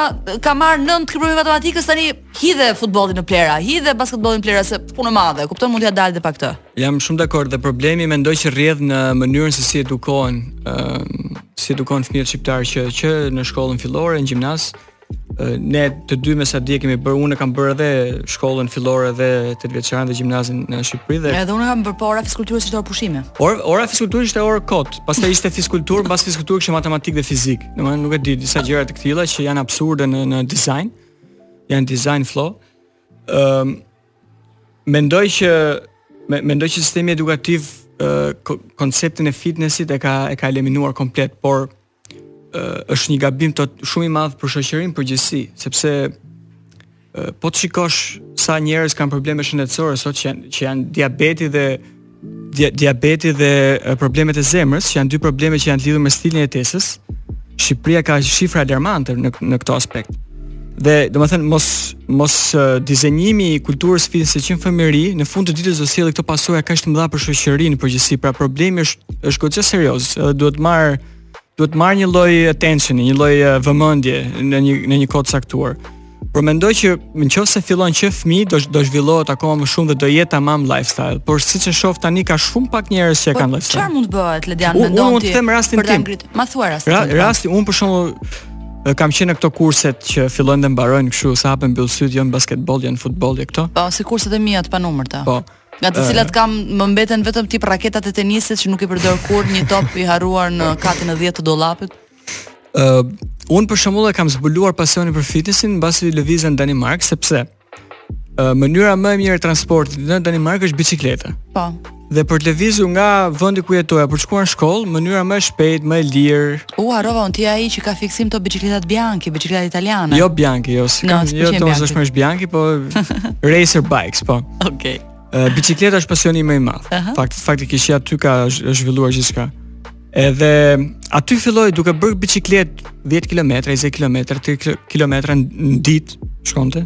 ka marrë 9 te provimi i matematikës tani hidhe futbollin në plehra, hidhe basketbollin në plehra se punë e madhe. Kupton mund t'ia dalë dhe pa këtë. Jam shumë dakord dhe problemi mendoj që rrjedh në mënyrën se si edukohen, ë, uh, si edukohen fëmijët shqiptarë që që në shkollën fillore, në gjimnaz, ë Ne të dy me sa di kemi bërë, unë kam bërë edhe shkollën fillore dhe tetëvjeçaren dhe gjimnazin në Shqipëri dhe Edhe unë kam bërë por ora fiskulturës ishte orë pushimi. Ora ora fiskulturës ishte orë kot, pastaj ishte fiskulturë, pas fiskulturë kishte matematikë dhe fizikë. Domethënë nuk e di disa gjëra të këtilla që janë absurde në në design. Janë design flaw. Ëm um, mendoj që me, mendoj që sistemi edukativ uh, konceptin e fitnessit e ka e ka eliminuar komplet, por është një gabim shumë i madh për shoqërinë në përgjithësi, sepse po të shikosh sa njerëz kanë probleme shëndetësore sot që janë, që janë diabeti dhe dia, diabeti dhe problemet e zemrës, që janë dy probleme që janë të lidhur me stilin e jetesës. Shqipëria ka shifra alarmante në në këtë aspekt. Dhe domethënë mos mos uh, dizenjimi i kulturës fizike që në fëmijëri, në fund të ditës do sjellë këto pasoja kaq të mëdha për shoqërinë në përgjithësi. Pra problemi është është goxha serioz. Uh, duhet të marrë duhet të marrë një lloj attention, një lloj uh, vëmendje në një në një kohë të caktuar. Por mendoj që nëse fillon që fëmi do do zhvillohet akoma më shumë dhe do jetë tamam lifestyle. Por siç e shoh tani ka shumë pak njerëz që po, kanë lifestyle. Çfarë mund të bëhet Ledian mendon ti? Unë mund të them rastin tim. Ma thuaj rastin. Rasti un për shembull Dhe kam qenë në këto kurset që fillojnë dhe mbarojnë kështu, sa hap e mbyll sytë janë basketboll, janë futboll, janë këto. Po, si kurset e mia të panumërta. Po. Nga të cilat kam më mbeten vetëm tip raketat e tenisit që nuk i përdor kurrë, një top i harruar në katin e 10 të dollapit. Ë, uh, un për shembull e kam zbuluar pasionin për fitnessin mbasi lëviza në Danimarkë sepse mënyra më e mirë e transportit në Danimarkë është bicikleta. Po. Dhe për të lëvizur nga vendi ku jetoja për të shkuar në shkollë, mënyra më e shpejtë, më e lirë. U harrova unë ti je ai që ka fiksim te bicikletat Bianchi, bicikletat italiane. Jo Bianchi, jo, s'kam, no, jo domosdo Bianchi, po racer bikes, po. Okej. Okay. Bicikleta është pasioni më i madh. Uh -huh. Fakt, faktikisht aty është zhvilluar gjithçka. Edhe aty filloi duke bërë biçikletë 10 kilometra, 20 kilometra, 30 kilometra në ditë shkonte.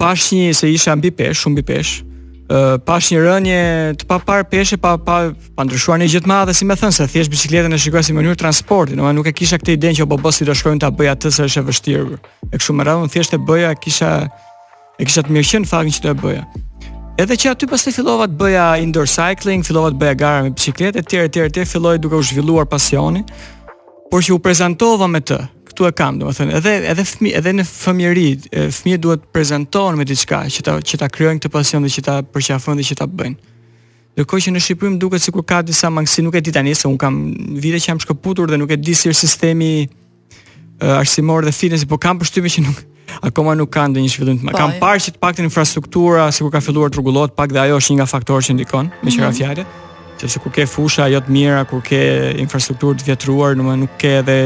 Pashë një se isha mbi peshë, shumë mbi peshë. Ë pashë një rënie të paparë peshe, pa pa pa ndryshuar një gjë të madhe, si më thënë se thjesht biçikletën e shikoja si mënyrë transporti, domethënë nuk e kisha këtë idenë që obobo si do shkoj ta bëj atë se është e vështirë. E kështu me radhë thjesht e bëja, kisha E kisha të mirëqenë faktin që do e bëja. Edhe që aty pastaj fillova të bëja indoor cycling, fillova të bëja gara me biçikletë etj etj etj, filloi duke u zhvilluar pasioni. Por që u prezantova me të, këtu e kam, domethënë, edhe edhe fëmi, edhe në fëmijëri, fëmijët duhet të prezantohen me diçka që ta që ta krijojnë këtë pasion dhe që ta përqafojnë dhe që ta bëjnë. Ndërkohë që në Shqipëri më duket sikur ka disa mangësi, nuk e di tani se un kam vite që jam shkëputur dhe nuk e di si është sistemi arsimor dhe fitness, po kam përshtypjen që nuk akoma nuk kanë ndonjë zhvillim. Po, kam parë që të paktën infrastruktura sikur ka filluar të rregullohet pak dhe ajo është një nga faktorët që ndikon me që ra mhm. fjala. Sepse kur ke fusha jo të mira, kur ke infrastrukturë të vjetruar, domethënë nuk ke edhe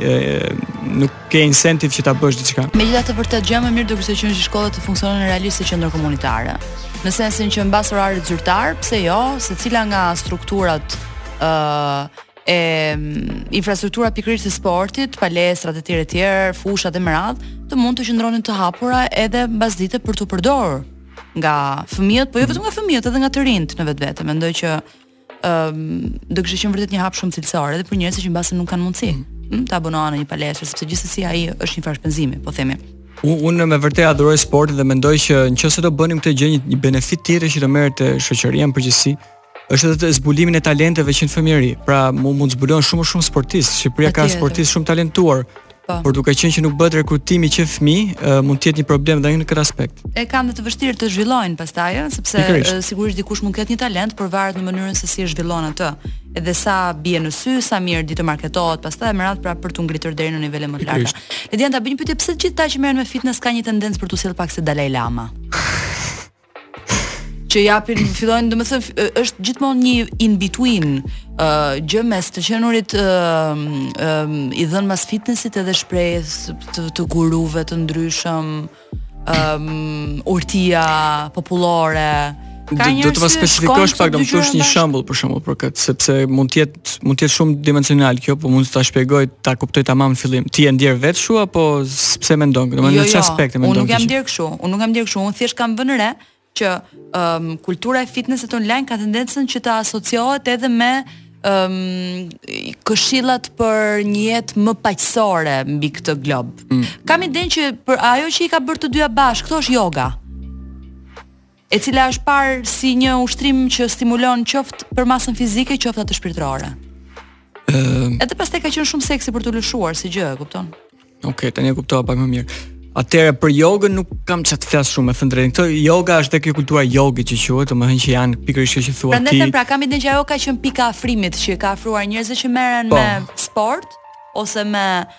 nuk ke incentiv që ta bësh diçka. Megjithatë vërtet gjëja më e mirë do kishte qenë që shkollat të funksiononin realisht si qendra komunitare. Në sensin që mbas orarit zyrtar, pse jo, secila nga strukturat ë uh, e infrastruktura pikërisht e sportit, palestrat e tjerë e tjerë, fushat e me radhë, të mund të qëndronin të hapura edhe mbasdite për t'u përdorur nga fëmijët, po jo vetëm nga fëmijët, edhe nga të rinjtë në vetvete. Mendoj që ëm do kishte qenë vërtet një hap shumë cilësor edhe për njerëzit që mbase nuk kanë mundësi mm, të abonohen në një palestër, sepse gjithsesi ajo është një farë shpenzimi, po themi. Unë unë me vërtet adhuroj sportin dhe mendoj që nëse do bënim këtë gjë një, një benefit tjetër që do merrte shoqëria në përgjithësi, është edhe zbulimi i talenteve që në fëmijëri. Pra, mu mund të zbulojmë shumë shumë sportistë. Shqipëria ka sportistë shumë të talentuar. Pa. Po. Por duke qenë që nuk bëhet rekrutimi që fëmijë, mund të jetë një problem edhe në këtë aspekt. E kanë të vështirë ta zhvillojnë pastaj, sepse e, sigurisht dikush mund të ketë një talent, por varet në mënyrën se si e zhvillon atë. Edhe sa bie në sy, sa mirë di të marketohet, pastaj me radhë pra për t'u ngritur deri në nivele më të larta. Ledia, ta bëj një pyetje pse të gjithë ata që merren me fitness kanë një tendencë për t'u sjellë pak si Dalai Lama. që japin fillojnë domethënë është gjithmonë një in between uh, gjë mes të qenurit uh, um, i dhënë mas fitnessit edhe shprehjeve të, të guruve të ndryshëm um, urtive popullore ka një do ta specifikosh pak do të thuash një shembull për shembull për këtë sepse mund të jetë mund të jetë shumë dimensional kjo, po mund të ta shpjegoj, ta kuptoj tamam në fillim. Ti e ndjer vetë kështu apo pse mendon? Do të thotë jo, në çfarë jo, aspekt e mendon? Unë nuk jam ndjerë kështu. Unë nuk jam ndjerë kështu. Unë thjesht kam vënë re që um, kultura e fitnessit online ka tendencën që të asociohet edhe me um, këshillat për një jetë më paqësore mbi këtë glob. Mm. Kam idenë që ajo që i ka bërë të dyja bashkë, këto është yoga. e cila është parë si një ushtrim që stimulon qoftë përmasën fizike, qoftë atë shpirtërore. Ëm, ehm, edhe pastaj ka qenë shumë seksi për t'u lëshuar si gjë, e kupton? Okej, okay, tani e kuptova pak më mirë. Atëherë për jogën nuk kam ça të flas shumë, me thënë të drejtën. Këtë yoga është tek kultura yogi që quhet, domethënë që janë pikërisht që thua ti. Prandaj them pra, kam idenë që ajo ka qenë pika e afrimit që i ka afruar njerëzit që merren po. me sport ose me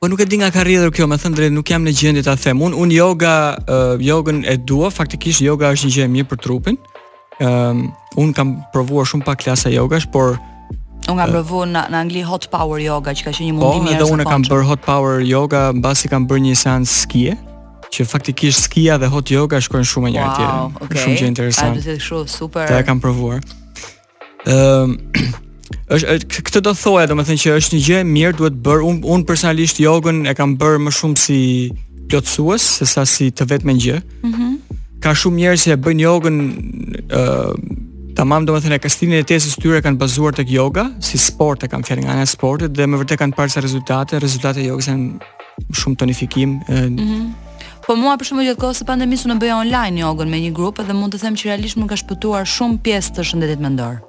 Po nuk e di nga ka rrjedhur kjo, me thënë të drejtën, nuk jam në gjendje ta them. Un un yoga, uh, yogën e dua, faktikisht yoga është një gjë e mirë për trupin. Ëm ehm, um, un kam provuar shumë pak klasa yogash, por Unë kam provu në, në Angli hot power yoga, që ka qenë një mundim i mirë. Po, edhe unë e kam bërë hot power yoga, mbasi kam bërë një seancë skie, që faktikisht skia dhe hot yoga shkojnë shumë me njëra wow, tjetrën. Okay. Shumë gjë interesante. Ai do të thotë kështu super. Ta kam provuar. Ëm është këtë do thoja, domethënë që është një gjë e mirë, duhet bër. Un un personalisht jogën e kam bër më shumë si plotësues se sa si të vetmen gjë. Mhm. Mm ka shumë njerëz që e bëjnë jogën ë uh, tamam domethënë e stilin e jetesës tyre kanë bazuar tek yoga, si sport e kam fjalën nga ana e sportit dhe me vërtet kanë parë se rezultate, rezultatet e jogës janë shumë tonifikim. Ë mm -hmm. Po mua për shembull gjatë kohës së pandemisë unë bëja online jogën me një grup dhe mund të them që realisht më ka shpëtuar shumë pjesë të shëndetit mendor.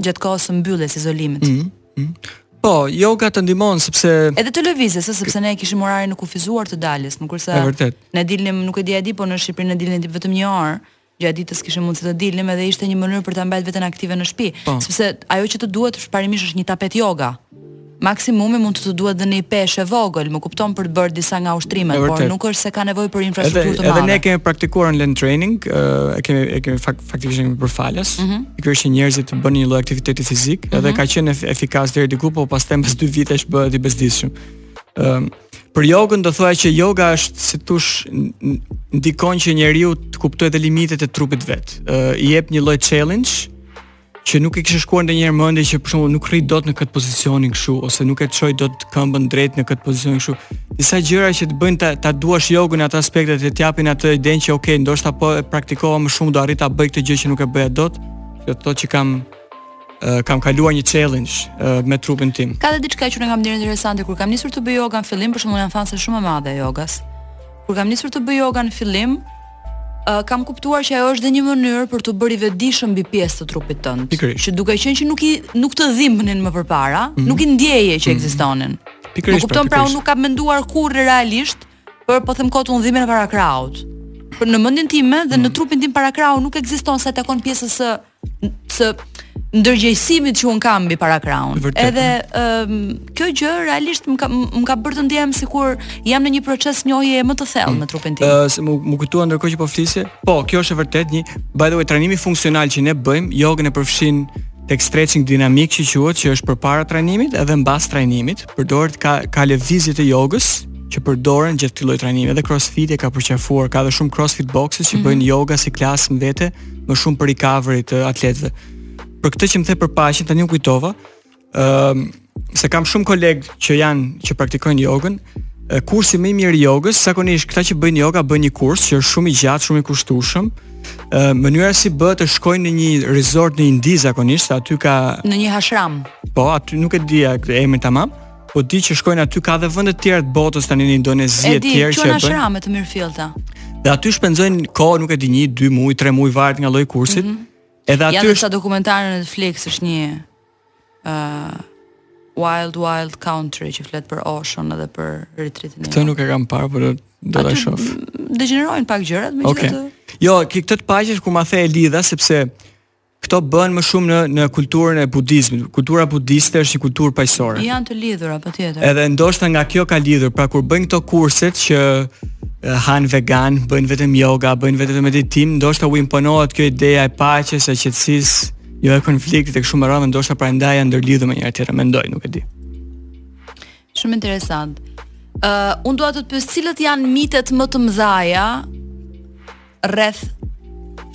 Gjatë kohës së mbylljes, izolimit. Mm -hmm. Po, yoga të ndihmon sepse edhe të lëvizje, sepse ne e kishim orarin e kufizuar të daljes, mo, kurse. Është vërtet. Ne dilnim, nuk e di a di, po në Shqipëri ne dilnim vetëm një orë. gjatë ditës kishim mundësi të dilnim edhe ishte një mënyrë për ta mbajt veten aktive në shtëpi, po. sepse ajo që të duhet është parimisht është një tapet yoga. Maksimumi mund të të duhet dhe një peshë e vogël, më kupton për të bërë disa nga ushtrimet, por nuk është se ka nevojë për infrastrukturë të madhe. Edhe ne kemi praktikuar online training, e kemi e kemi fakt, faktikisht kemi bërë falas. Mm -hmm. I nxit që njerëzit të bënin një lloj aktiviteti fizik, mm -hmm. edhe mhm. ka qenë efikas deri diku, por pastaj pas dy vitesh bëhet i bezdisshëm. Ëm, Për jogën do thoja që yoga është si të thuash ndikon që njeriu të kuptojë dhe limitet e trupit vet. Ë uh, i jep një lloj challenge që nuk e kishe shkuar ndonjëherë në mendje që për shembull nuk rri dot në këtë pozicionin kështu ose nuk e çoj dot këmbën drejt në këtë pozicionin kështu. Disa gjëra që të bëjnë ta, ta duash jogën në ato aspekte dhe të japin atë idenë që ok, ndoshta po e praktikova më shumë do arrij ta bëj këtë gjë që nuk e bëja dot. Që thotë që kam kam kaluar një challenge uh, me trupin tim. Ka dhe diçka që unë kam ndjerë interesante kur kam nisur të bëj yoga në fillim, për shembull unë jam fanse shumë e madhe e yogas. Kur kam nisur të bëj yoga në fillim, uh, kam kuptuar që ajo është dhe një mënyrë për t'u bërë vetëdijshëm mbi pjesë të trupit tënd. Pikërish. Që duke qenë që nuk i nuk të dhimbnin më përpara, mm -hmm. nuk i ndjeje që mm -hmm. ekzistonin. Pikërish. Nuk kupton pra, pra unë nuk kam menduar kurrë realisht, por po them kot më dhimbte parakrau. Por në mendjen time dhe mm -hmm. në mhm. trupin tim parakrau nuk ekziston sa i takon pjesës së së ndërgjegjësimit që un kam mbi parakraun. Edhe um, kjo gjë realisht më ka më ka bërë të ndihem sikur jam në një proces njohje më të thellë me trupin tim. Ëh, uh, se më më kujtua ndërkohë që po flisje. Po, kjo është e vërtet një by the way trajnimi funksional që ne bëjmë, jogën e përfshin tek stretching dinamik që quhet që është përpara trajnimit edhe mbas trajnimit, përdoret ka ka lëvizje të jogës, që përdoren gjatë këtij lloj trajnimi. Edhe CrossFit e ka përqafuar, ka edhe shumë CrossFit boxes që mm -hmm. bëjnë yoga si klasë më vete, më shumë për recovery të atletëve. Për këtë që më the për paqen tani u kujtova, ë uh, se kam shumë kolegë që janë që praktikojnë jogën, kursi më i mirë i jogës, zakonisht këta që bëjnë yoga bëjnë një kurs që është shumë i gjatë, shumë i kushtueshëm. Ë mënyra si bëhet është shkojnë në një resort në Indi zakonisht, aty ka në një ashram. Po, aty nuk e di emrin tamam. Po di që shkojnë aty ka dhe vende të tjera të botës tani në Indonezi e tjerë që bëjnë. E di, me të mirëfillta. Dhe aty shpenzojnë kohë, nuk e di, 1, 2 muaj, 3 muaj varet nga lloji i kursit. Mm -hmm. Edhe aty janë është... dokumentarë në Netflix është një ë uh, Wild Wild Country që flet për Osho edhe për retreatin. Këtë nuk e kam parë, por do ta shoh. Degjenerojnë pak gjërat megjithatë. Okay. Jo, këtë të paqes kur ma the e lidha sepse Këto bëhen më shumë në në kulturën e budizmit. Kultura budiste është një kulturë paqësore. Janë të lidhura patjetër. Edhe ndoshta nga kjo ka lidhur, pra kur bëjnë këto kurset që han vegan, bëjnë vetëm yoga, bëjnë vetëm meditim, ndoshta u imponohet kjo ideja e paqes, e qetësisë, jo e konfliktit e kështu me radhë, ndoshta prandaj janë ndërlidhur me njëra-tjetrën, mendoj, nuk e di. Shumë interesant. Ë, uh, unë dua të të pyes cilët janë mitet më të mëdha rreth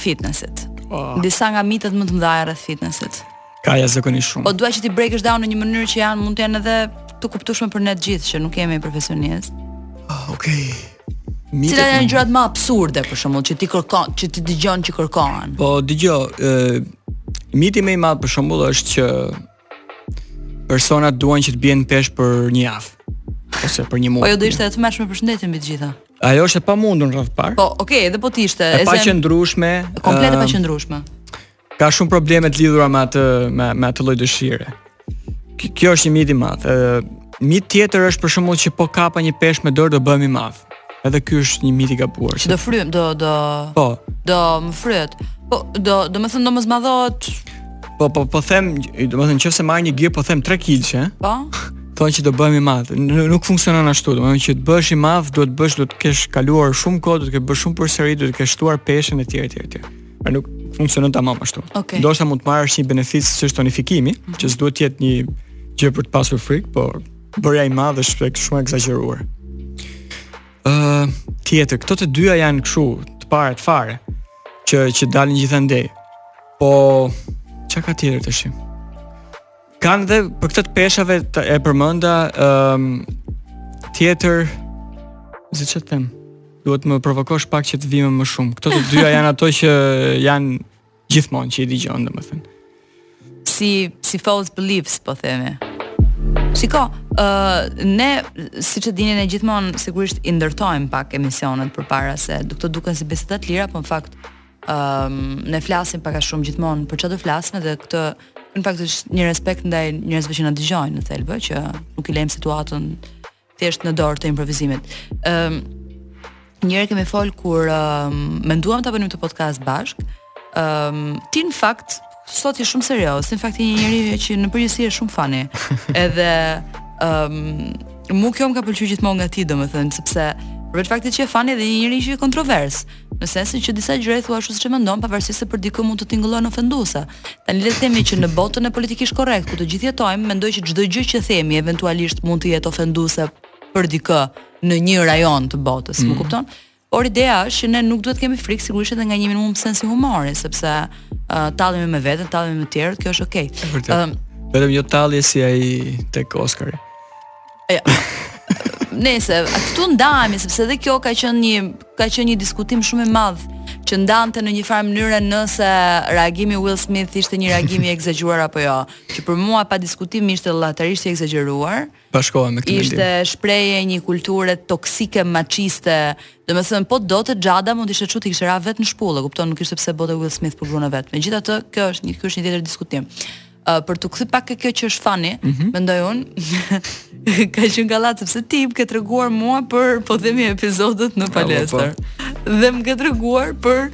fitnessit. Oh. Disa nga mitet më të mëdha rreth fitnessit. Ka zakonisht shumë. Po dua që t'i breakësh down në një mënyrë që janë mund të jenë edhe të kuptueshme për ne të gjithë që nuk jemi profesionistë. Oh, ah, okay. Mitet. Cilat janë gjërat më absurde për shembull që ti kërkon, që ti dëgjon që kërkohen? Po dëgjoj, ë miti më i madh për shembull është që Personat duan që të bien në peshë për një javë ose për një muaj. Po jo do ishte e tmerrshme për shëndetin mbi të gjitha. Ajo është e pamundur në radhë të parë. Po, okay, edhe po të ishte e paqëndrueshme, komplet e paqëndrueshme. Ka shumë probleme të lidhura me atë me me atë lloj dëshire. Kjo është një mit i madh. Ë Mit tjetër është për shembull që po kapa një peshë me dorë do bëhem i madh. Edhe ky është një mit i gabuar. Që do frym, do do Po. Do më fryhet. Po do do më thënë do më zmadhohet. Po po po them, do më thënë nëse marr një gir po them 3 kilçe. Po. Thonë që do bëhem i madh. Nuk funksionon ashtu, do më thënë që të bëhesh i madh duhet të bësh, duhet të kesh kaluar shumë kohë, duhet të kesh bërë shumë përsëritje, duhet të kesh shtuar peshën etj etj etj. Pra nuk funksionon tamam ashtu. Okay. Ndoshta mund të marrësh një benefit siç është tonifikimi, mm -hmm. që s'duhet të jetë një gjë për të pasur frikë, por bërja i madh është shpesh shumë e ekzagjeruar. Ë, uh, tjetër, këto të dyja janë kështu, të parat fare që që dalin gjithandej. Po ça ka tjetër të shohim? Kanë dhe për këto të peshave e përmenda ëm um, tjetër si ç'të them. Duhet të më provokosh pak që të vijnë më shumë. Këto të dyja janë ato që janë gjithmonë që i dëgjon domethënë. Si si false beliefs po themi. Shiko, ë uh, ne siç e dini ne gjithmonë sigurisht i ndërtojmë pak emisionet përpara se këto duken si biseda të lira, por në fakt Ëm um, ne flasim pak a shumë gjithmonë për çfarë do flasim dhe kjo në fakt është një respekt ndaj njerëzve që na dëgjojnë në thelbë që nuk i lëmë situatën thjesht në dorë të improvizimit. Ëm um, njëherë kemi fol kur um, menduam ta bënim këtë podcast bashkë. Ëm um, ti në fakt Sot je shumë serioz, në fakt je një njeri që në përgjithësi je shumë funny. Edhe ëm um, mua kjo më ka pëlqyer gjithmonë nga ti, domethënë, sepse për faktin që je funny dhe një njeri që je kontrovers, në sensin që disa gjëra i thua ashtu siç e mendon, pavarësisht se për dikë mund të tingëllon ofenduese. Tani le të themi që në botën e politically correct, ku të gjithë jetojmë, mendoj që çdo gjë që themi eventualisht mund të jetë ofenduese për dikë në një rajon të botës, mm. më kupton? Por ideja është që ne nuk duhet të kemi frikë sigurisht edhe nga një minimum sensi humori, sepse uh, tallemi me veten, tallemi me të tjerët, kjo është okay. Ëm uh, vetëm jo tallje si ai tek Oscari. Ja. Nëse këtu ndahemi sepse edhe kjo ka qenë një ka qenë një diskutim shumë i madh që ndante në një farë mënyre nëse reagimi i Will Smith ishte një reagim i egzageruar apo jo. Që për mua pa diskutim ishte llahtarisht i egzageruar. Ëh, bashkohem me këtë mendim. Ishte shprehje e një kulture toksike maçiste. Domethënë po donte Jada mund të ishte çu t'i kishte ra vetë një shpullë, e kupton, nuk kishte pse e bënte Will Smith për gruan e vet. Megjithatë, kjo është një ky është një tjetër diskutim. Uh, për t'u kthy pak kjo që është funny, mm -hmm. mendoj un, ka qenë gallat sepse ti më ke treguar mua për po themi episodët në po. palestër. Dhe më ke treguar për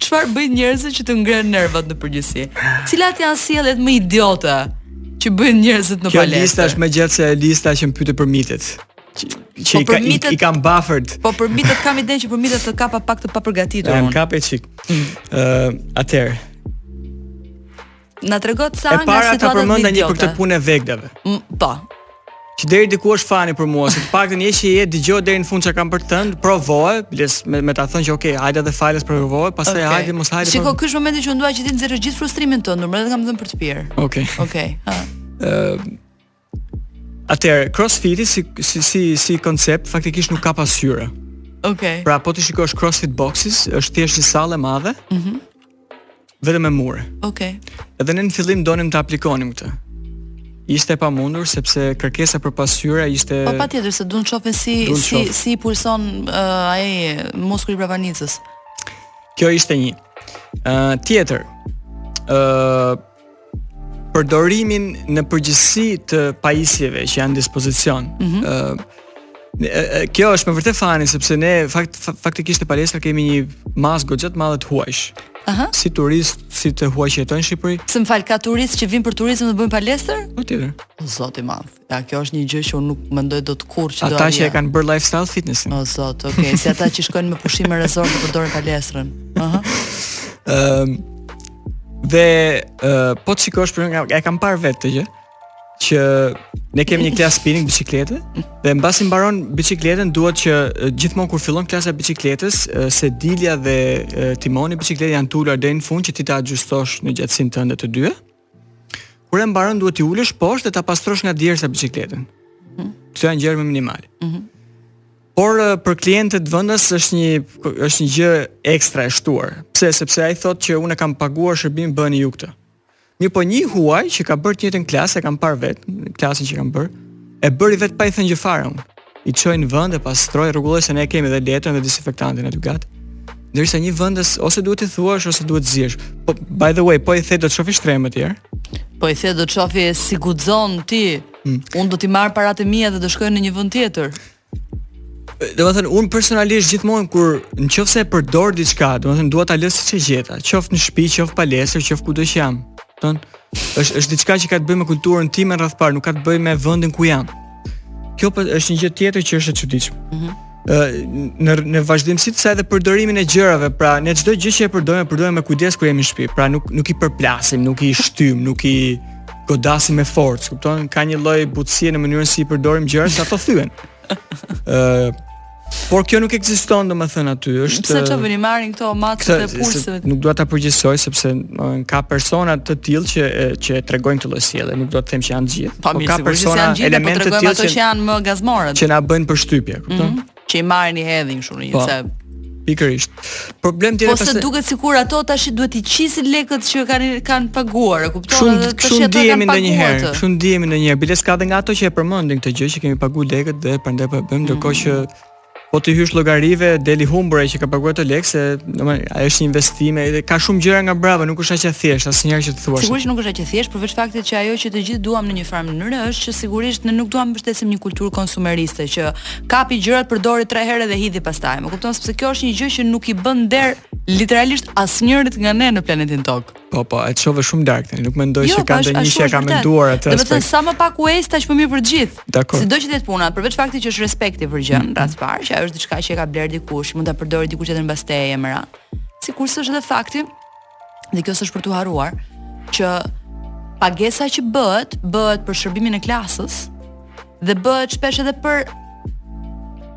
Çfarë bëjnë njerëzit që të ngrenë nervat në përgjithësi? Cilat janë sjelljet më idiote që bëjnë njerëzit në palestër? Kjo lista është më e gjatë se lista që më pyetë për mitet që po i, ka, i kam buffered. Po për mitet kam idenë që për mitet të kapa pak të papërgatitur. Më kape çik. Ëh, mm. uh, atëherë. Na trego ca nga situata e para kam përmend një për këtë punën e videove. Po. Që deri diku është funny për mua, se të paktën di që e dëgjoj deri në fund çka kam për të thënë, provoje, bles me, me ta thënë që okay, hajde dhe falas për provoje, pastaj okay. hajde mos hajde. Shikoj ky është momenti që unë dua që ti të nxjerrësh gjithë frustrimin tënd, madje të kam dhënë për të pirë. Okay. Okay. Ha. Ëh, Atëherë, CrossFit-i si si si si koncept faktikisht nuk ka pasqyra. Okej. Okay. Pra po të shikosh CrossFit boxes, është thjesht një sallë e madhe. Mhm. Mm vetëm me mure. Okej. Okay. Edhe ne në fillim donim ta aplikonim këtë. Ishte e pamundur sepse kërkesa për pasqyra ishte Po patjetër se duan të shohin si si si pulson uh, ai muskuli i bravanicës. Kjo ishte një. Ë uh, tjetër. Ë uh, përdorimin në përgjithësi të pajisjeve që janë në dispozicion. Mm -hmm. uh, kjo është me vërtet funny sepse ne fakt faktikisht në palestër kemi një masë goxha të madhe të huajsh. Aha. Si turistë, si të huaj që jetojnë në Shqipëri. Se më fal ka turistë që vijnë për turizëm dhe bëjnë palestër? Patjetër. Zot i madh. Ja, kjo është një gjë që unë nuk mendoj dot kurrë që do të. Ata që e kanë bërë lifestyle fitnessin. O zot, okay, si ata që shkojnë me pushime resort dhe përdorin palestrën. Aha. Ëm dhe uh, po të shikosh për nga e kam parë vetë këtë gjë që ne kemi një klasë spinning biciklete dhe mbasi mbaron bicikletën duhet që gjithmonë kur fillon klasa e bicikletës sedilja dhe timoni i bicikletës janë të ulur deri në fund që ti ta ajustosh në gjatësinë tënde të dyja. Kur e mbaron duhet t'i ulësh poshtë dhe ta pastrosh nga djersa biçikletën. Mm -hmm. Këto janë gjëra minimale. Mm -hmm. Por për klientët vendas është një është një gjë ekstra e shtuar. Pse? Sepse ai thotë që unë kam paguar shërbim bëni ju këtë. Mirëpo një huaj që ka bërë të njëjtën klasë, e kam parë vetë, klasën që kam bërë. E bëri vetë pa i thënë gjë fare unë. I çoi në vend e pastroi rregulloi se ne kemi dhe letrën dhe disinfektantin aty gati. Ndërsa një vendas ose duhet t'i thuash ose duhet të zihesh. Po by the way, po i the do të shofi shtrembër atje. Po i the do të shofi si guxon ti. Hmm. Unë do t'i marr paratë e mia dhe do shkoj në një vend tjetër. Domethënë unë personalisht gjithmonë kur nëse e përdor diçka, domethënë dua ta lë siç e gjeta, qoftë në shtëpi, qoftë palestër, qoftë kudo që jam. Domethënë është është diçka që ka të bëjë me kulturën time radhë të parë, nuk ka të bëjë me vendin ku jam. Kjo po është një gjë tjetër që është e çuditshme. Ëh. Mm -hmm në në vazhdimësi të kësaj edhe përdorimin e gjërave, pra ne çdo gjë që e përdorim, e përdorim me kujdes kur jemi në shtëpi. Pra nuk nuk i përplasim, nuk i shtyjmë, nuk i godasim me forcë, kupton? Ka një lloj butësie në mënyrën si i përdorim gjërat, se ato thyhen. Ë Por kjo nuk ekziston domethënë aty, është Pse çfarë i marrin këto macat e pulsëve? Nuk dua ta përgjithësoj sepse ka persona të tillë që që e tregojnë këtë lloj sjellje, nuk dua të them që janë gjithë. Po ka persona që janë gjithë, po elementë të tillë që janë më gazmorët. Që na bëjnë përshtypje, kupton? Mm -hmm. Që i marrin i hedhin kështu në një po. cep. Pikërisht. Problemi tjetër pastaj. Po se duket sikur ato tash duhet t'i qisin lekët që kanë kanë paguar, e kupton? Shumë dhe tash ato kanë paguar. Shumë ndihemi ndonjëherë. Biles ka edhe nga ato që e përmendin këtë gjë që kemi paguar lekët dhe prandaj po e bëjmë ndërkohë mm. që po t'i hysh llogarive del i humbur ai që ka paguar ato lekë se domethënë ajo është një investim edhe ka shumë gjëra nga mbrapa nuk është aq e thjeshtë asnjëherë që të thuash sigurisht nuk është aq e thjeshtë përveç faktit që ajo që të gjithë duam në një farë mënyre është që sigurisht ne nuk duam të mbështesim një kulturë konsumeriste që kapi gjërat, përdori tre herë dhe hidhi pastaj. Më kupton sepse kjo është një gjë që nuk i bën nder literalisht asnjërit nga ne në planetin Tokë. Po po, e çove shumë dark tani, nuk mendoj jo, se ka ndonjë që ka menduar atë. Domethënë sa më pak waste aq më mirë për të gjithë. Sido që të jetë puna, përveç faktit që është respekti për gjënë, mm. radhë të parë, që ajo është diçka që e ka blerë dikush, mund ta përdori dikush tjetër mbas teje emra. Sikurse është edhe fakti dhe kjo s'është për t'u harruar, që pagesa që bëhet, bëhet për shërbimin e klasës dhe bëhet shpesh edhe për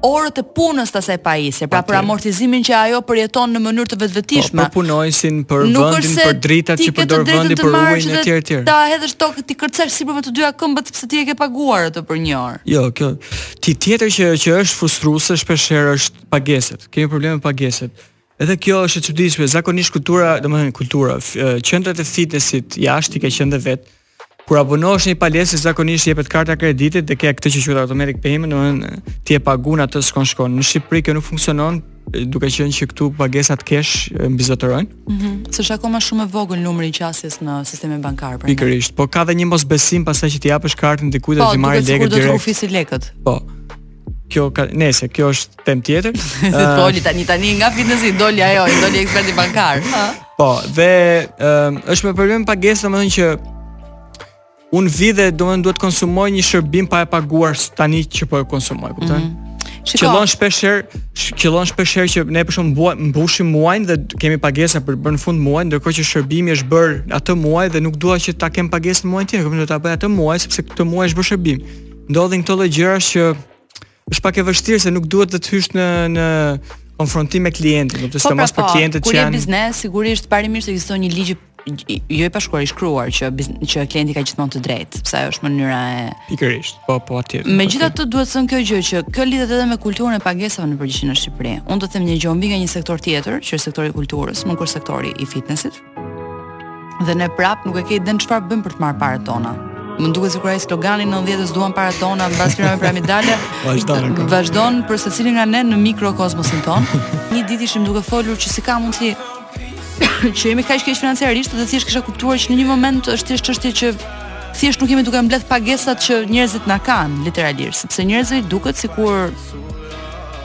orët e punës të asaj pajisje, pra për amortizimin që ajo përjeton në mënyrë të vetvetishme. Po, për punojsin, për vendin, për dritat që përdor vendi për ujin e tjerë tjerë. Ta hedhësh në tokë, t'i kërcesh sipër me të dyja këmbët sepse ti e ke paguar atë për një orë. Jo, kjo. Një tjetër që që është frustruese shpesh herë është pagesat. Kemi probleme me pagesat. Edhe kjo është e çuditshme, zakonisht kultura, domethënë kultura, qendrat e fitnessit jashtë ti ke qenë dhe vetë. Kur abonohesh në një palestër zakonisht jepet karta kreditit dhe ke këtë që quhet automatic payment, domethënë ti e pagun atë shkon s'shkon. Në Shqipëri kjo nuk funksionon, duke qenë që këtu pagesat cash mbizotërojnë. Ëh, mm -hmm. është akoma shumë e vogël numri i qasjes në sistemin bankar. Pra Pikërisht, po ka dhe një mosbesim pastaj që t'i japësh kartën dikujt dhe po, t'i marrë lekët direkt. Po, duhet t'i fusë lekët. Po. kjo ka, nejse, kjo është tem tjetër. Se uh, foli tani tani nga fitnessi doli ajo, doli eksperti bankar. Po, dhe um, është me problem pagesë, domethënë që un vij dhe domethënë duhet të konsumoj një shërbim pa e paguar tani që po e konsumoj, kupton? Mm -hmm. Shiko. Qëllon shpesh herë, qëllon shpesh herë që ne për shembull mbushim muajin dhe kemi pagesa për të bër në fund muajit, ndërkohë që shërbimi është bër atë muaj dhe nuk dua që ta kem pagesën muajin tjetër, do ta bëj atë muaj sepse këtë muaj është bërë shërbim. ndodhin këto lloj gjërash që është pak e vështirë se nuk duhet të të hysh në në konfrontim me klientin, do të thotë mos për po, klientët që janë. Kur je biznes, sigurisht parimisht ekziston një ligj jo e pashkruar i shkruar që që klienti ka gjithmonë të drejtë, sepse është mënyra e Pikërisht. Po, po aty. Megjithatë duhet thënë kjo gjë që kjo lidhet edhe me kulturën e pagesave në përgjithësi në Shqipëri. Unë do të them një gjë mbi nga një sektor tjetër, që është sektori i kulturës, sikur sektori i fitnessit. Dhe ne prap nuk e ke idenë çfarë bëjm për të marrë paret tona. Më duket sikur ai slogani 90-s duam parat tona mbas firmave piramidale. Vazhdon. Vazhdon për secilin nga ne në mikrokosmosin ton. Një ditë ishim duke folur që si ka mundsi që jemi kaq keq financiarisht dhe thjesht kisha kuptuar që në një moment është thjesht çështje që thjesht nuk jemi duke mbledh pagesat që njerëzit na kanë literalisht, sepse njerëzve i duket sikur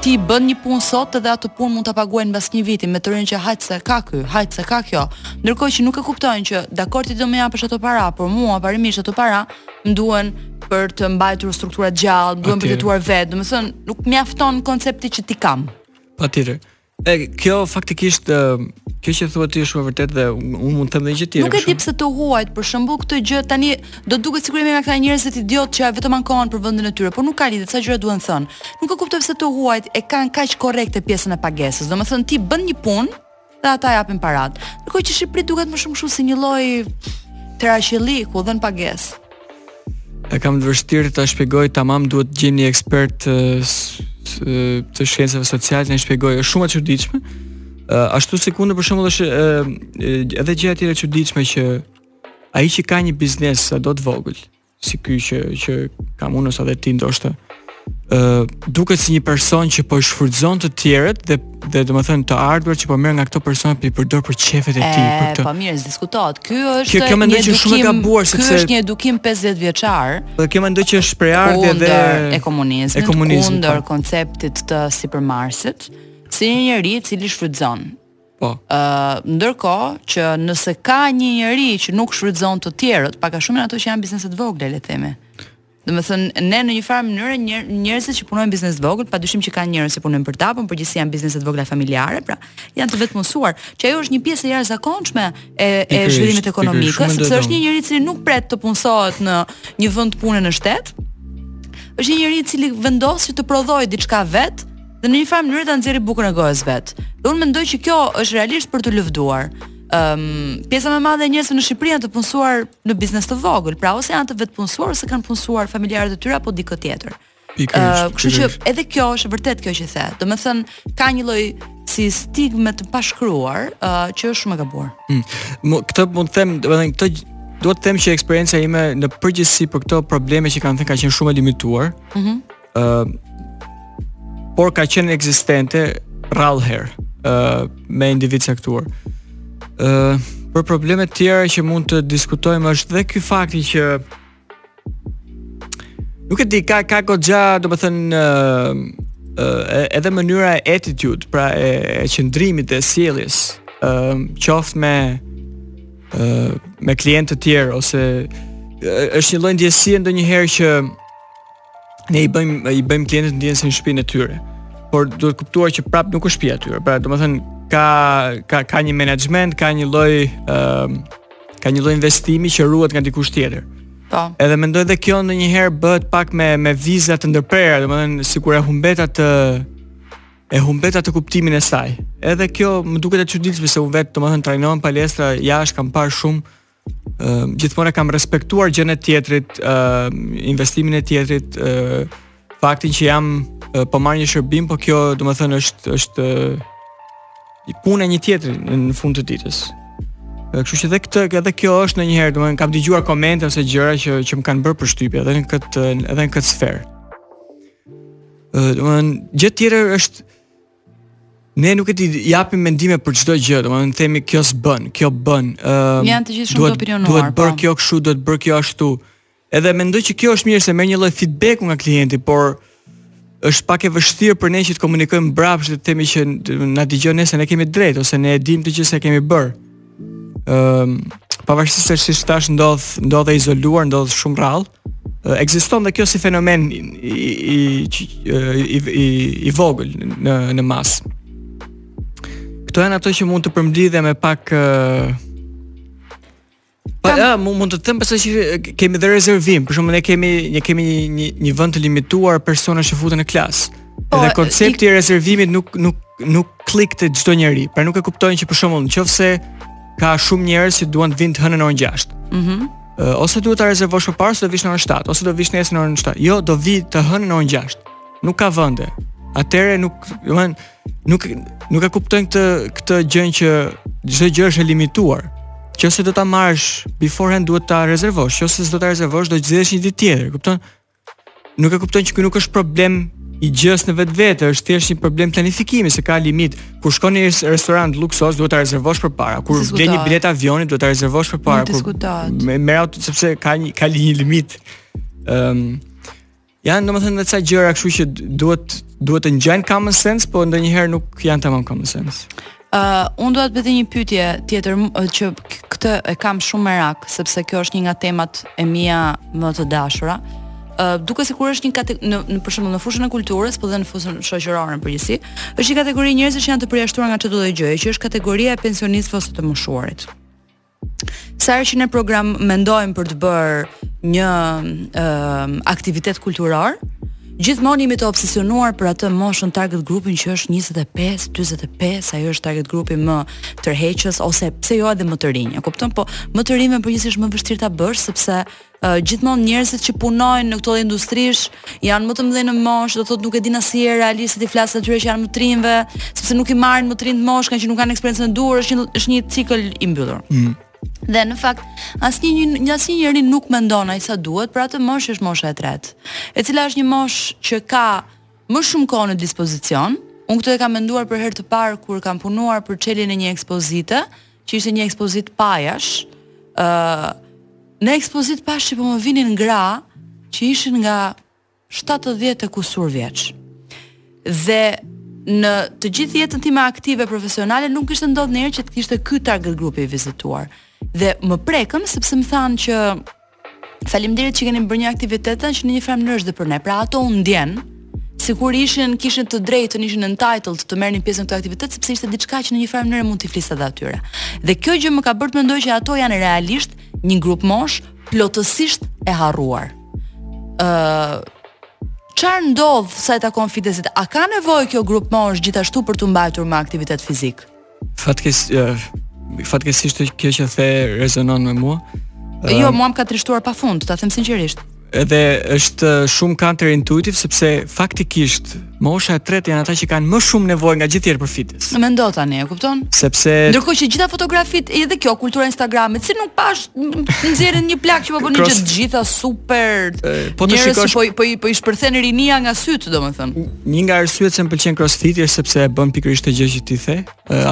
ti bën një punë sot dhe atë punë mund ta paguajnë mbas një viti me teorinë që hajt se ka ky, hajt se ka kjo. Ndërkohë që nuk e kuptojnë që dakord ti do m'i japësh ato para, por mua parimisht ato para më duhen për të mbajtur strukturat gjallë, më duhen okay. për të jetuar vetë. Domethënë, nuk mjafton koncepti që t'i kam. Patjetër. E kjo faktikisht kjo që thua ti është shumë e vërtetë dhe unë mund të them edhe një gjë tjetër. Nuk e di pse të huajt për shembull këtë gjë tani do duket sikur jemi nga këta njerëzit idiotë që vetëm ankohen për vendin e tyre, por nuk ka lidhje se gjërat duhen thënë. Nuk e kuptoj pse të huajt e kanë kaq korrekte pjesën e pagesës. Domethënë ti bën një punë dhe ata japin paratë. Ndërkohë që në Shqipëri duket më shumë kështu si një lloj trashëlli ku dhën pagesë. E kam të vështirë ta shpjegoj tamam, duhet të gjeni ekspertë të, të shkencave sociale ta shpjegojnë. Është shumë e çuditshme. Ashtu sikundër për shembull është edhe gjëja tjetër e çuditshme që ai që ka një biznes sado të vogël, si ky që që kam unë ose edhe ti ndoshta, ë uh, duket si një person që po i shfrytëzon të tjerët dhe dhe domethënë të ardhurat që po merr nga këto persona i përdor për qejfet e tij për këtë. Po mirë, diskutohet. Ky është kjo, kjo mendoj që është shumë e gabuar sepse ky është një edukim 50 vjeçar. Dhe kjo mendoj që është prejardhje dhe e komunizmit, e komunizmit kundër po. konceptit të sipërmarrësit, si një njeri i cili shfrytëzon. Po. Ë, uh, ndërkohë që nëse ka një njeri që nuk shfrytëzon të tjerët, pak a shumë ato që janë bizneset e vogla, le të themi. Domethënë, ne në një farë mënyre njerëzit që punojnë biznes të vogël, pa dyshim që kanë njerëz që punojnë për ta, por përgjithësisht janë biznese të vogla familjare, pra janë të vetëpunësuar, që ajo është një pjesë e jashtëzakonshme e e zhvillimit ekonomik, sepse është një njeri që nuk pret të punësohet në një vend pune në shtet. Është një njeri i cili vendos që të prodhojë diçka vetë dhe në një farë mënyre ta nxjerrë bukën e gojës vetë. Dhe unë mendoj që kjo është realisht për t'u lëvduar. Ëm, um, pjesa më e madhe e njerëzve në Shqipëri janë të punësuar në biznes të vogël, pra ose janë të vetëpunësuar ose kanë punësuar familjarët e tyre apo dikë tjetër. Pikërisht. Uh, kështu që edhe kjo është e vërtetë kjo që the. Domethënë, ka një lloj si stigme të pashkruar, uh, që është shumë e gabuar. Mm. Këtë mund të them, domethënë, këtë duhet të them që eksperienca ime në përgjithësi për këto probleme që kam thënë ka qenë shumë e limituar. Mhm. Mm ë uh, por ka qenë ekzistente rrallë herë ë uh, me individë të caktuar. ë uh, për probleme të tjera që mund të diskutojmë është dhe ky fakti që nuk e di ka ka goxha, domethënë ë edhe mënyra e attitude, pra e, e qëndrimit dhe sjelljes, ë uh, qoftë me ë me klientë të tjerë ose është një lloj ndjesie ndonjëherë që ne i bëjmë i bëjmë klientët të ndihen si në shtëpinë e tyre. Por duhet kuptuar që prapë nuk është shtëpia e tyre. Pra, domethënë ka ka ka një menaxhment, ka një lloj ë uh, ka një lloj investimi që ruhet nga dikush tjetër. Po. Edhe mendoj dhe kjo ndonjëherë bëhet pak me me viza të ndërprera, domethënë sikur e humbet atë e humbet atë kuptimin e saj. Edhe kjo më duket e çuditshme se unë vetë domethënë trajnohem në palestra jashtë kam parë shumë gjithmonë e kam respektuar gjënë e tjetrit, uh, investimin e tjetrit, uh, faktin që jam uh, po marr një shërbim, po kjo domethënë është është uh, puna e një tjetri në fund të ditës. Kështu që edhe këtë edhe kjo është ndonjëherë, domethënë kam dëgjuar komente ose gjëra që që më kanë bërë përshtypje edhe në këtë edhe në këtë sferë. Uh, domethënë gjë tjetër është Ne nuk e di, japim mendime për çdo gjë, domethënë themi kjo s'bën, kjo bën. Ëm uh, janë të gjithë shumë të opinionuar. Duhet bër po. kjo kështu, duhet bër kjo ashtu. Edhe mendoj që kjo është mirë se merr një lloj feedback nga klienti, por është pak e vështirë për ne që të komunikojmë mbrapsht dhe të themi që na dëgjon nëse ne kemi drejtë ose ne e dimë këtë gjë se kemi bër. Ëm pavarësisht se siç thashë ndodh ndodh e izoluar, ndodh shumë rrallë. Ekziston dhe kjo si fenomen i i i i, i vogël në në masë. Këto janë ato që mund të përmblidhen me pak Po, ja, mund të them p.sh. që kemi dhe rezervim, për shembull ne kemi një kemi një një vend të limituar personash që futen në klasë. Po, dhe koncepti i rezervimit nuk nuk nuk klikon te çdo njeri. Pra nuk e kuptojnë që për shembull, nëse ka shumë njerëz që duan të vijnë të hënën orën 6. Mhm. Mm uh, ose duhet ta rezervosh më parë ose do vish në orën 7, ose do vish nesër në orën 7. Jo, do vi të hënën orën 6. Nuk ka vende. Atëherë nuk, domethënë, nuk nuk e kuptojnë këtë këtë gjë që çdo gjë është e limituar. Nëse do ta marrësh beforehand duhet ta rezervosh, nëse s'do ta rezervosh do të zgjedhësh një ditë tjetër, kupton? nuk e kupton që ky nuk është problem i gjësë në vetvete, është thjesht një problem planifikimi, se ka limit. Kur shkon në një restorant luksoz, duhet ta rezervosh përpara. Kur blen një biletë avioni, duhet ta rezervosh përpara. Diskutohet. Me merr sepse ka një ka një limit. Ëm um, Janë domethënë dhe ca gjëra, kështu që duhet, duhet të ngjajnë common sense, po ndonjëherë nuk janë tamam common sense. Uh, unë dua t'ju bëj një pyetje tjetër që këtë e kam shumë merak, sepse kjo është një nga temat e mia më të dashura. Uh, duket sikur është një kategori, në, në për shembull, në fushën e kulturës, po dhe në fushën shoqërore në përgjithësi, është një kategori njerëzish që janë të përjashtuar nga çdo lloj gjëje, që është kategoria e pensionistëve ose të moshuarit. Sa herë që ne programojmë, mendojmë për të bërë një uh, aktivitet kulturor, gjithmonë jemi të obsesionuar për atë moshën target grupin që është 25, 45, ajo është target grupi më tërheqës ose pse jo edhe më të rinj. E kupton? Po më të rinjve përgjithësisht është më vështirë ta bësh sepse gjithmonë njerëzit që punojnë në këto lloje industrish janë më të mëdhenj në moshë, do thotë nuk e dinë as realisht si t'i flasin atyre që janë më të rinjve, sepse nuk i marrin më të rinjtë në moshë, ngaqë nuk kanë eksperiencën e duhur, është një është një cikël i mbyllur. Mm. Dhe në fakt, asnjë një asnjë njeri nuk mendon aq sa duhet për atë moshë që është mosha e tretë, e cila është një moshë që ka më shumë kohë në dispozicion. Unë këtë e kam menduar për herë të parë kur kam punuar për çeljen e një ekspozite, që ishte një ekspozitë pajash, ë uh, në ekspozitë pashë që po më vinin gra që ishin nga 70 e kusur vjeç. Dhe në të gjithë jetën time aktive profesionale nuk më kishte ndodhur ndonjëherë që të kishte ky target grupi vizituar. Dhe më prekën sepse më thanë që Faleminderit që keni bërë një aktivitet që në një farë mënyrë është dhe për ne. Pra ato u ndien sikur ishin kishin të drejtën, ishin entitled të merrnin pjesë në këtë aktivitet sepse ishte diçka që në një farë mënyrë mund t'i fliste dhe atyre. Dhe kjo gjë më ka bërë të mendoj që ato janë realisht një grupmoshë plotësisht e harruar. ë uh, Çfarë ndodh sa i takon fitnesit? A ka nevojë kjo grupmoshë gjithashtu për t'u mbajtur me aktivitet fizik? Fatkeq fatkeqësisht kjo që the rezonon me mua. Jo, um, mua më ka trishtuar pafund, ta them sinqerisht. Edhe është uh, shumë counter intuitive sepse faktikisht mosha e tretë janë ata që kanë më shumë nevojë nga gjithë të tjerët për fitnes. Mendo tani, e kupton? Sepse ndërkohë që të gjitha fotografitë edhe kjo kultura e Instagramit, si nuk pash nxjerrin një plak që po bën që të gjitha super. Po të shikosh po po po i shpërthen rinia nga sytë, domethënë. Një nga arsyet se më pëlqen CrossFit është sepse e bën pikërisht atë gjë që ti the.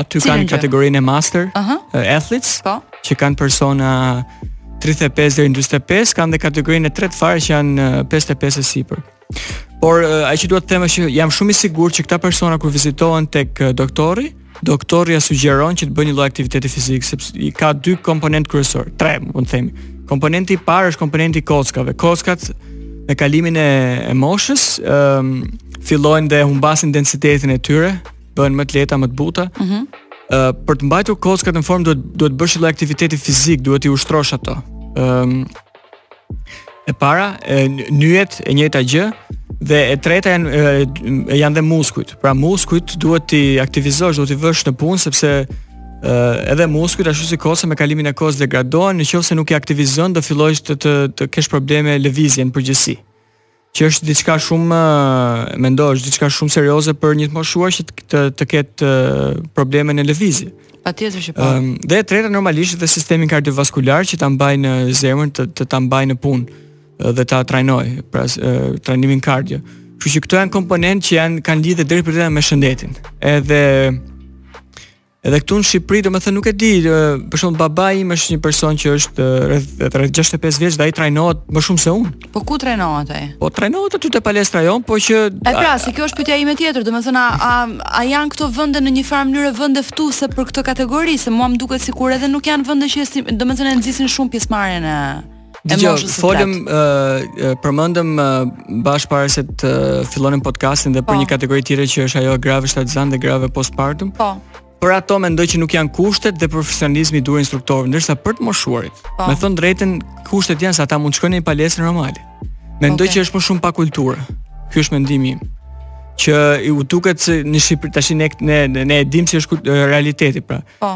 Aty kanë kategorinë e master, uh -huh. athletes, po. që kanë persona 35 deri në 45 kanë dhe kategorinë e tretë fare që janë 55 e sipër. Por ajo që duhet të them është që jam shumë i sigurt që këta persona kur vizitohen tek doktori, doktori ja sugjeron që të bëjnë një lloj aktiviteti fizik sepse i ka dy komponentë kryesorë, tre, mund të themi. Komponenti i parë është komponenti i kockave. Kockat me kalimin e, e moshës ë um, fillojnë dhe humbasin densitetin e tyre, bëhen më të lehta, më të buta. Ëh. Mm -hmm. uh, për të mbajtur kockat në formë duhet duhet të bësh një aktivitet fizik, duhet t'i ushtrosh ato. Ëm um, E para, e, nyjet e njëjta gjë dhe e treta janë janë dhe muskujt. Pra muskujt duhet t'i aktivizosh, duhet t'i vësh në punë sepse edhe muskujt ashtu si kocka me kalimin e kohës degradohen, nëse nuk i aktivizon do fillosh të të, të kesh probleme lëvizje në përgjithësi. që është diçka shumë mendoj është diçka shumë serioze për një të moshuar që të të ketë probleme në lëvizje. Patjetër që po. Um, dhe e treta normalisht dhe sistemi kardiovaskular që ta mbajë në zemër, të, të ta mbajë në punë dhe ta trajnojë, pra trajnimin kardio. Kështu që këto janë komponentë që janë kanë lidhje drejtpërdrejt me shëndetin. Edhe Edhe këtu në Shqipëri, domethënë, nuk e di, për shembull babai im është një person që është rreth 65 vjeç dhe ai trajnohet më shumë se unë. Po ku trajnohet ai? Po trajnohet aty te palestra jonë, po që... E pra, se kjo është pyetja ime tjetër, domethënë, a, a, a janë këto vende në një farë mënyre vende ftuese për këtë kategori, se mua më duket sikur edhe nuk janë vende që, domethënë, e nxisin shumë pjesëmarrjen e... Dgjoj, folëm ë uh, përmendëm uh, bash para se të fillonim podcastin dhe po. për një kategori tjetër që është ajo e grave shtatzëna dhe grave postpartum. Po. Për ato mendoj që nuk janë kushtet dhe profesionalizmi i duhur i instruktorëve, ndërsa për të moshuarit. Po. Me thënë të drejtën, kushtet janë se ata mund të shkojnë në një palestër normale. Mendoj okay. që është më shumë pak kulturë. Ky është mendimi im që u duket se në Shqipëri tash ne ne ne e dimë si është realiteti pra. Po.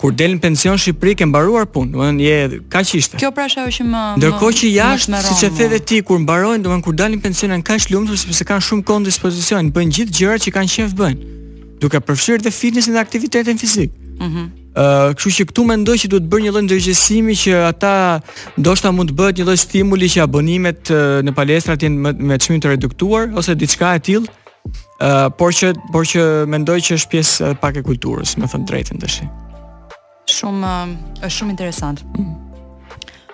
Kur del në pension në Shqipëri ke mbaruar punë, domethënë je kaq ishte. Kjo pra është ajo që më Ndërkohë që jashtë, siç e the dhe ti, kur mbarojnë, domethënë kur dalin në pension janë kaq të lumtur sepse kanë shumë kohë në dispozicion, bëjnë gjithë gjërat që kanë qejf të bëjnë, duke përfshirë dhe fitnessin dhe aktivitetin fizik. Mhm. Mm uh, kështu që këtu mendoj që duhet bërë një lloj ndërgjegjësimi që ata ndoshta mund të bëhet një lloj stimuli që abonimet uh, në palestra të jenë me çmim të reduktuar ose diçka e tillë Uh, por që por që mendoj që është pjesë edhe pak e kulturës, me thënë të drejtën tashi. Shumë është shumë interesant. Mm.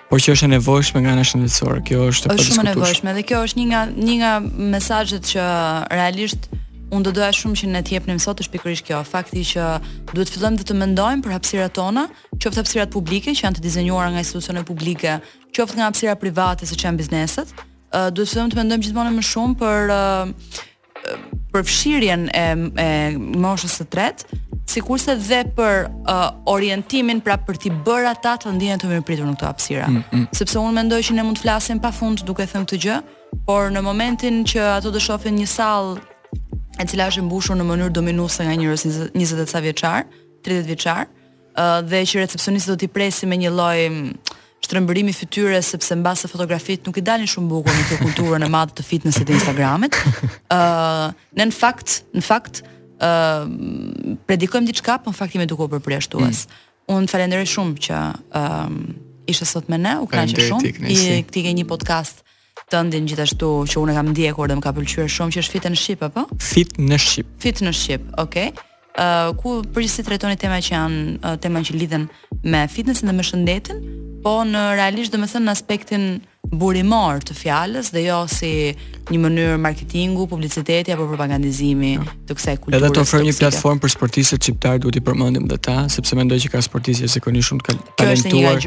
Por që është e nevojshme nga ana shëndetësore, kjo është e Është shumë e nevojshme dhe kjo është një nga një nga mesazhet që realisht unë do doja shumë që ne të jepnim sot, është pikërisht kjo, fakti që duhet të fillojmë të mendojmë për hapësirat tona, qoftë hapësirat publike që janë të dizenjuara nga institucione publike qoftë nga hapësira private siç janë bizneset, uh, duhet të fillojmë të mendojmë gjithmonë më shumë për uh, përfshirjen e e moshës së tretë, sikurse dhe për uh, orientimin pra për t'i bërë ata të ndjehen të mirëpritur në këto hapësira. Mm, mm. Sepse unë mendoj që ne mund të flasim pafund duke thënë këtë gjë, por në momentin që ato do shohin një sallë e cila është e mbushur në mënyrë dominuese nga njerëz 20 e ca vjeçar, 30 vjeçar, ë dhe që recepsionistët do t'i presin me një lloj shtrëmbërimi fytyre sepse mbase fotografitë nuk i dalin shumë bukur në këtë kulturën e madhe të fitnessit të Instagramit. ë uh, ne në fakt, në fakt ë uh, predikojmë diçka, po në fakt jemi duke u bërë përjashtues. Mm. Unë të falenderoj shumë që ë uh, ishe sot me ne, u kënaqa shumë. I ti ke një podcast tëndin gjithashtu që unë e kam ndjekur dhe më ka pëlqyer shumë që është fit në shqip apo? Fit në shqip. Fit në shqip, okay. Uh, ku në përgjithësi trajtoni tema që janë uh, tema që lidhen me fitnessin dhe me shëndetin, po në realisht domethënë në aspektin burimor të fjalës dhe jo si një mënyrë marketingu, publiciteti apo propagandizimi. Ja. të kësaj kulture. Edhe të ofrojmë një platformë për sportistët shqiptarë, duhet t'i përmendim dhe ta, sepse mendoj që ka sportistë që janë shumë të talentuar.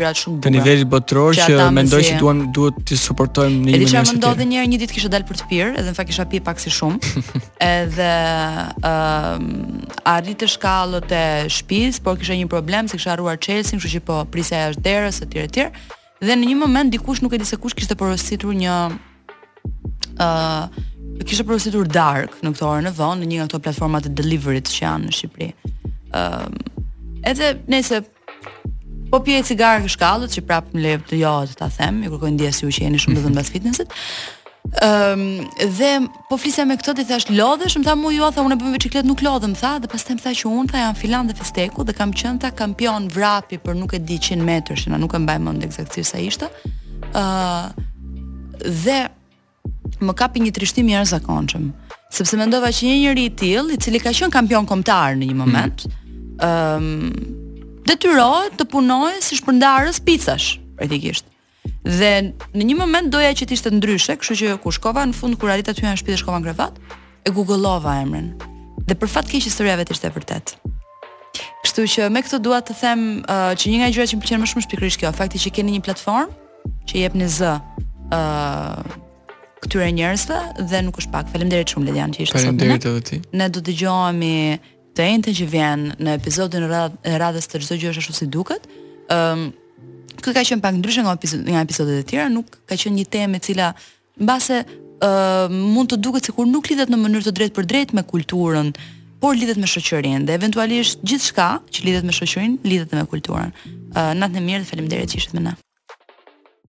Të nivelit botëror që, që mendoj se duan duhet t'i suportojmë në një mënyrë. Edhe çfarë më ndodhi një herë një ditë kisha dalë për të pirë, edhe në fakt kisha pirë pak si shumë. edhe ëm ehm, uh, arrita te shkallët e shtëpisë, por kisha një problem se kisha harruar çelësin, kështu që po prisja jashtë derës etj etj. Dhe në një moment dikush nuk e di se kush kishte porositur një ë uh, kishte porositur darkë në këto orët e vona në një nga këto platformat e delivery që janë në Shqipëri. ë uh, Edhe unë se po pija cigare te shkallët, që prapë më lejo të ta them, ju kërkoj ndjesë ju që jeni shumë të dhënë pas fitnessit, um, dhe Po flisja me këtë dhe i thashë lodhesh, më tha mua jo, tha unë bëj biçikletë, nuk lodhem, tha dhe pastaj më tha që unë tha jam filan fisteku dhe kam qenë tha kampion vrapi për nuk e di 100 metërsh, nuk e mbaj mend eksaktësisht sa ishte. ë uh, dhe më kapi një trishtim i jashtëzakonshëm, sepse mendova që një njeri i tillë, i cili ka qenë kampion kombëtar në një moment, mm. ë mm. um, detyrohet të punojë si shpërndarës picash, praktikisht. Dhe në një moment doja që të ishte ndryshe, kështu që kur shkova në fund kur arrita aty në shtëpi dhe shkova në krevat, e googlova emrin. Dhe për fat keq historia vetë ishte e vërtetë. Kështu që me këtë dua të them uh, që një nga gjërat që më pëlqen më shumë është pikërisht kjo, fakti që keni një platformë që jepni zë ë uh, këtyre njerëzve dhe nuk është pak. Faleminderit shumë Ledian që ishe sot. Faleminderit edhe ti. Ne do të dëgjohemi Të enjten që vjen në episodin e radhës të çdo gjë është ashtu si duket. Ëm Ky ka qenë pak ndryshe nga episod, nga episodet e tjera, nuk ka qenë një temë e cila mbase ë uh, mund të duket sikur nuk lidhet në mënyrë të drejtpërdrejtë me kulturën, por lidhet me shoqërinë dhe eventualisht gjithçka që lidhet me shoqërinë lidhet me kulturën. Ë uh, natën e mirë dhe faleminderit që ishit me ne.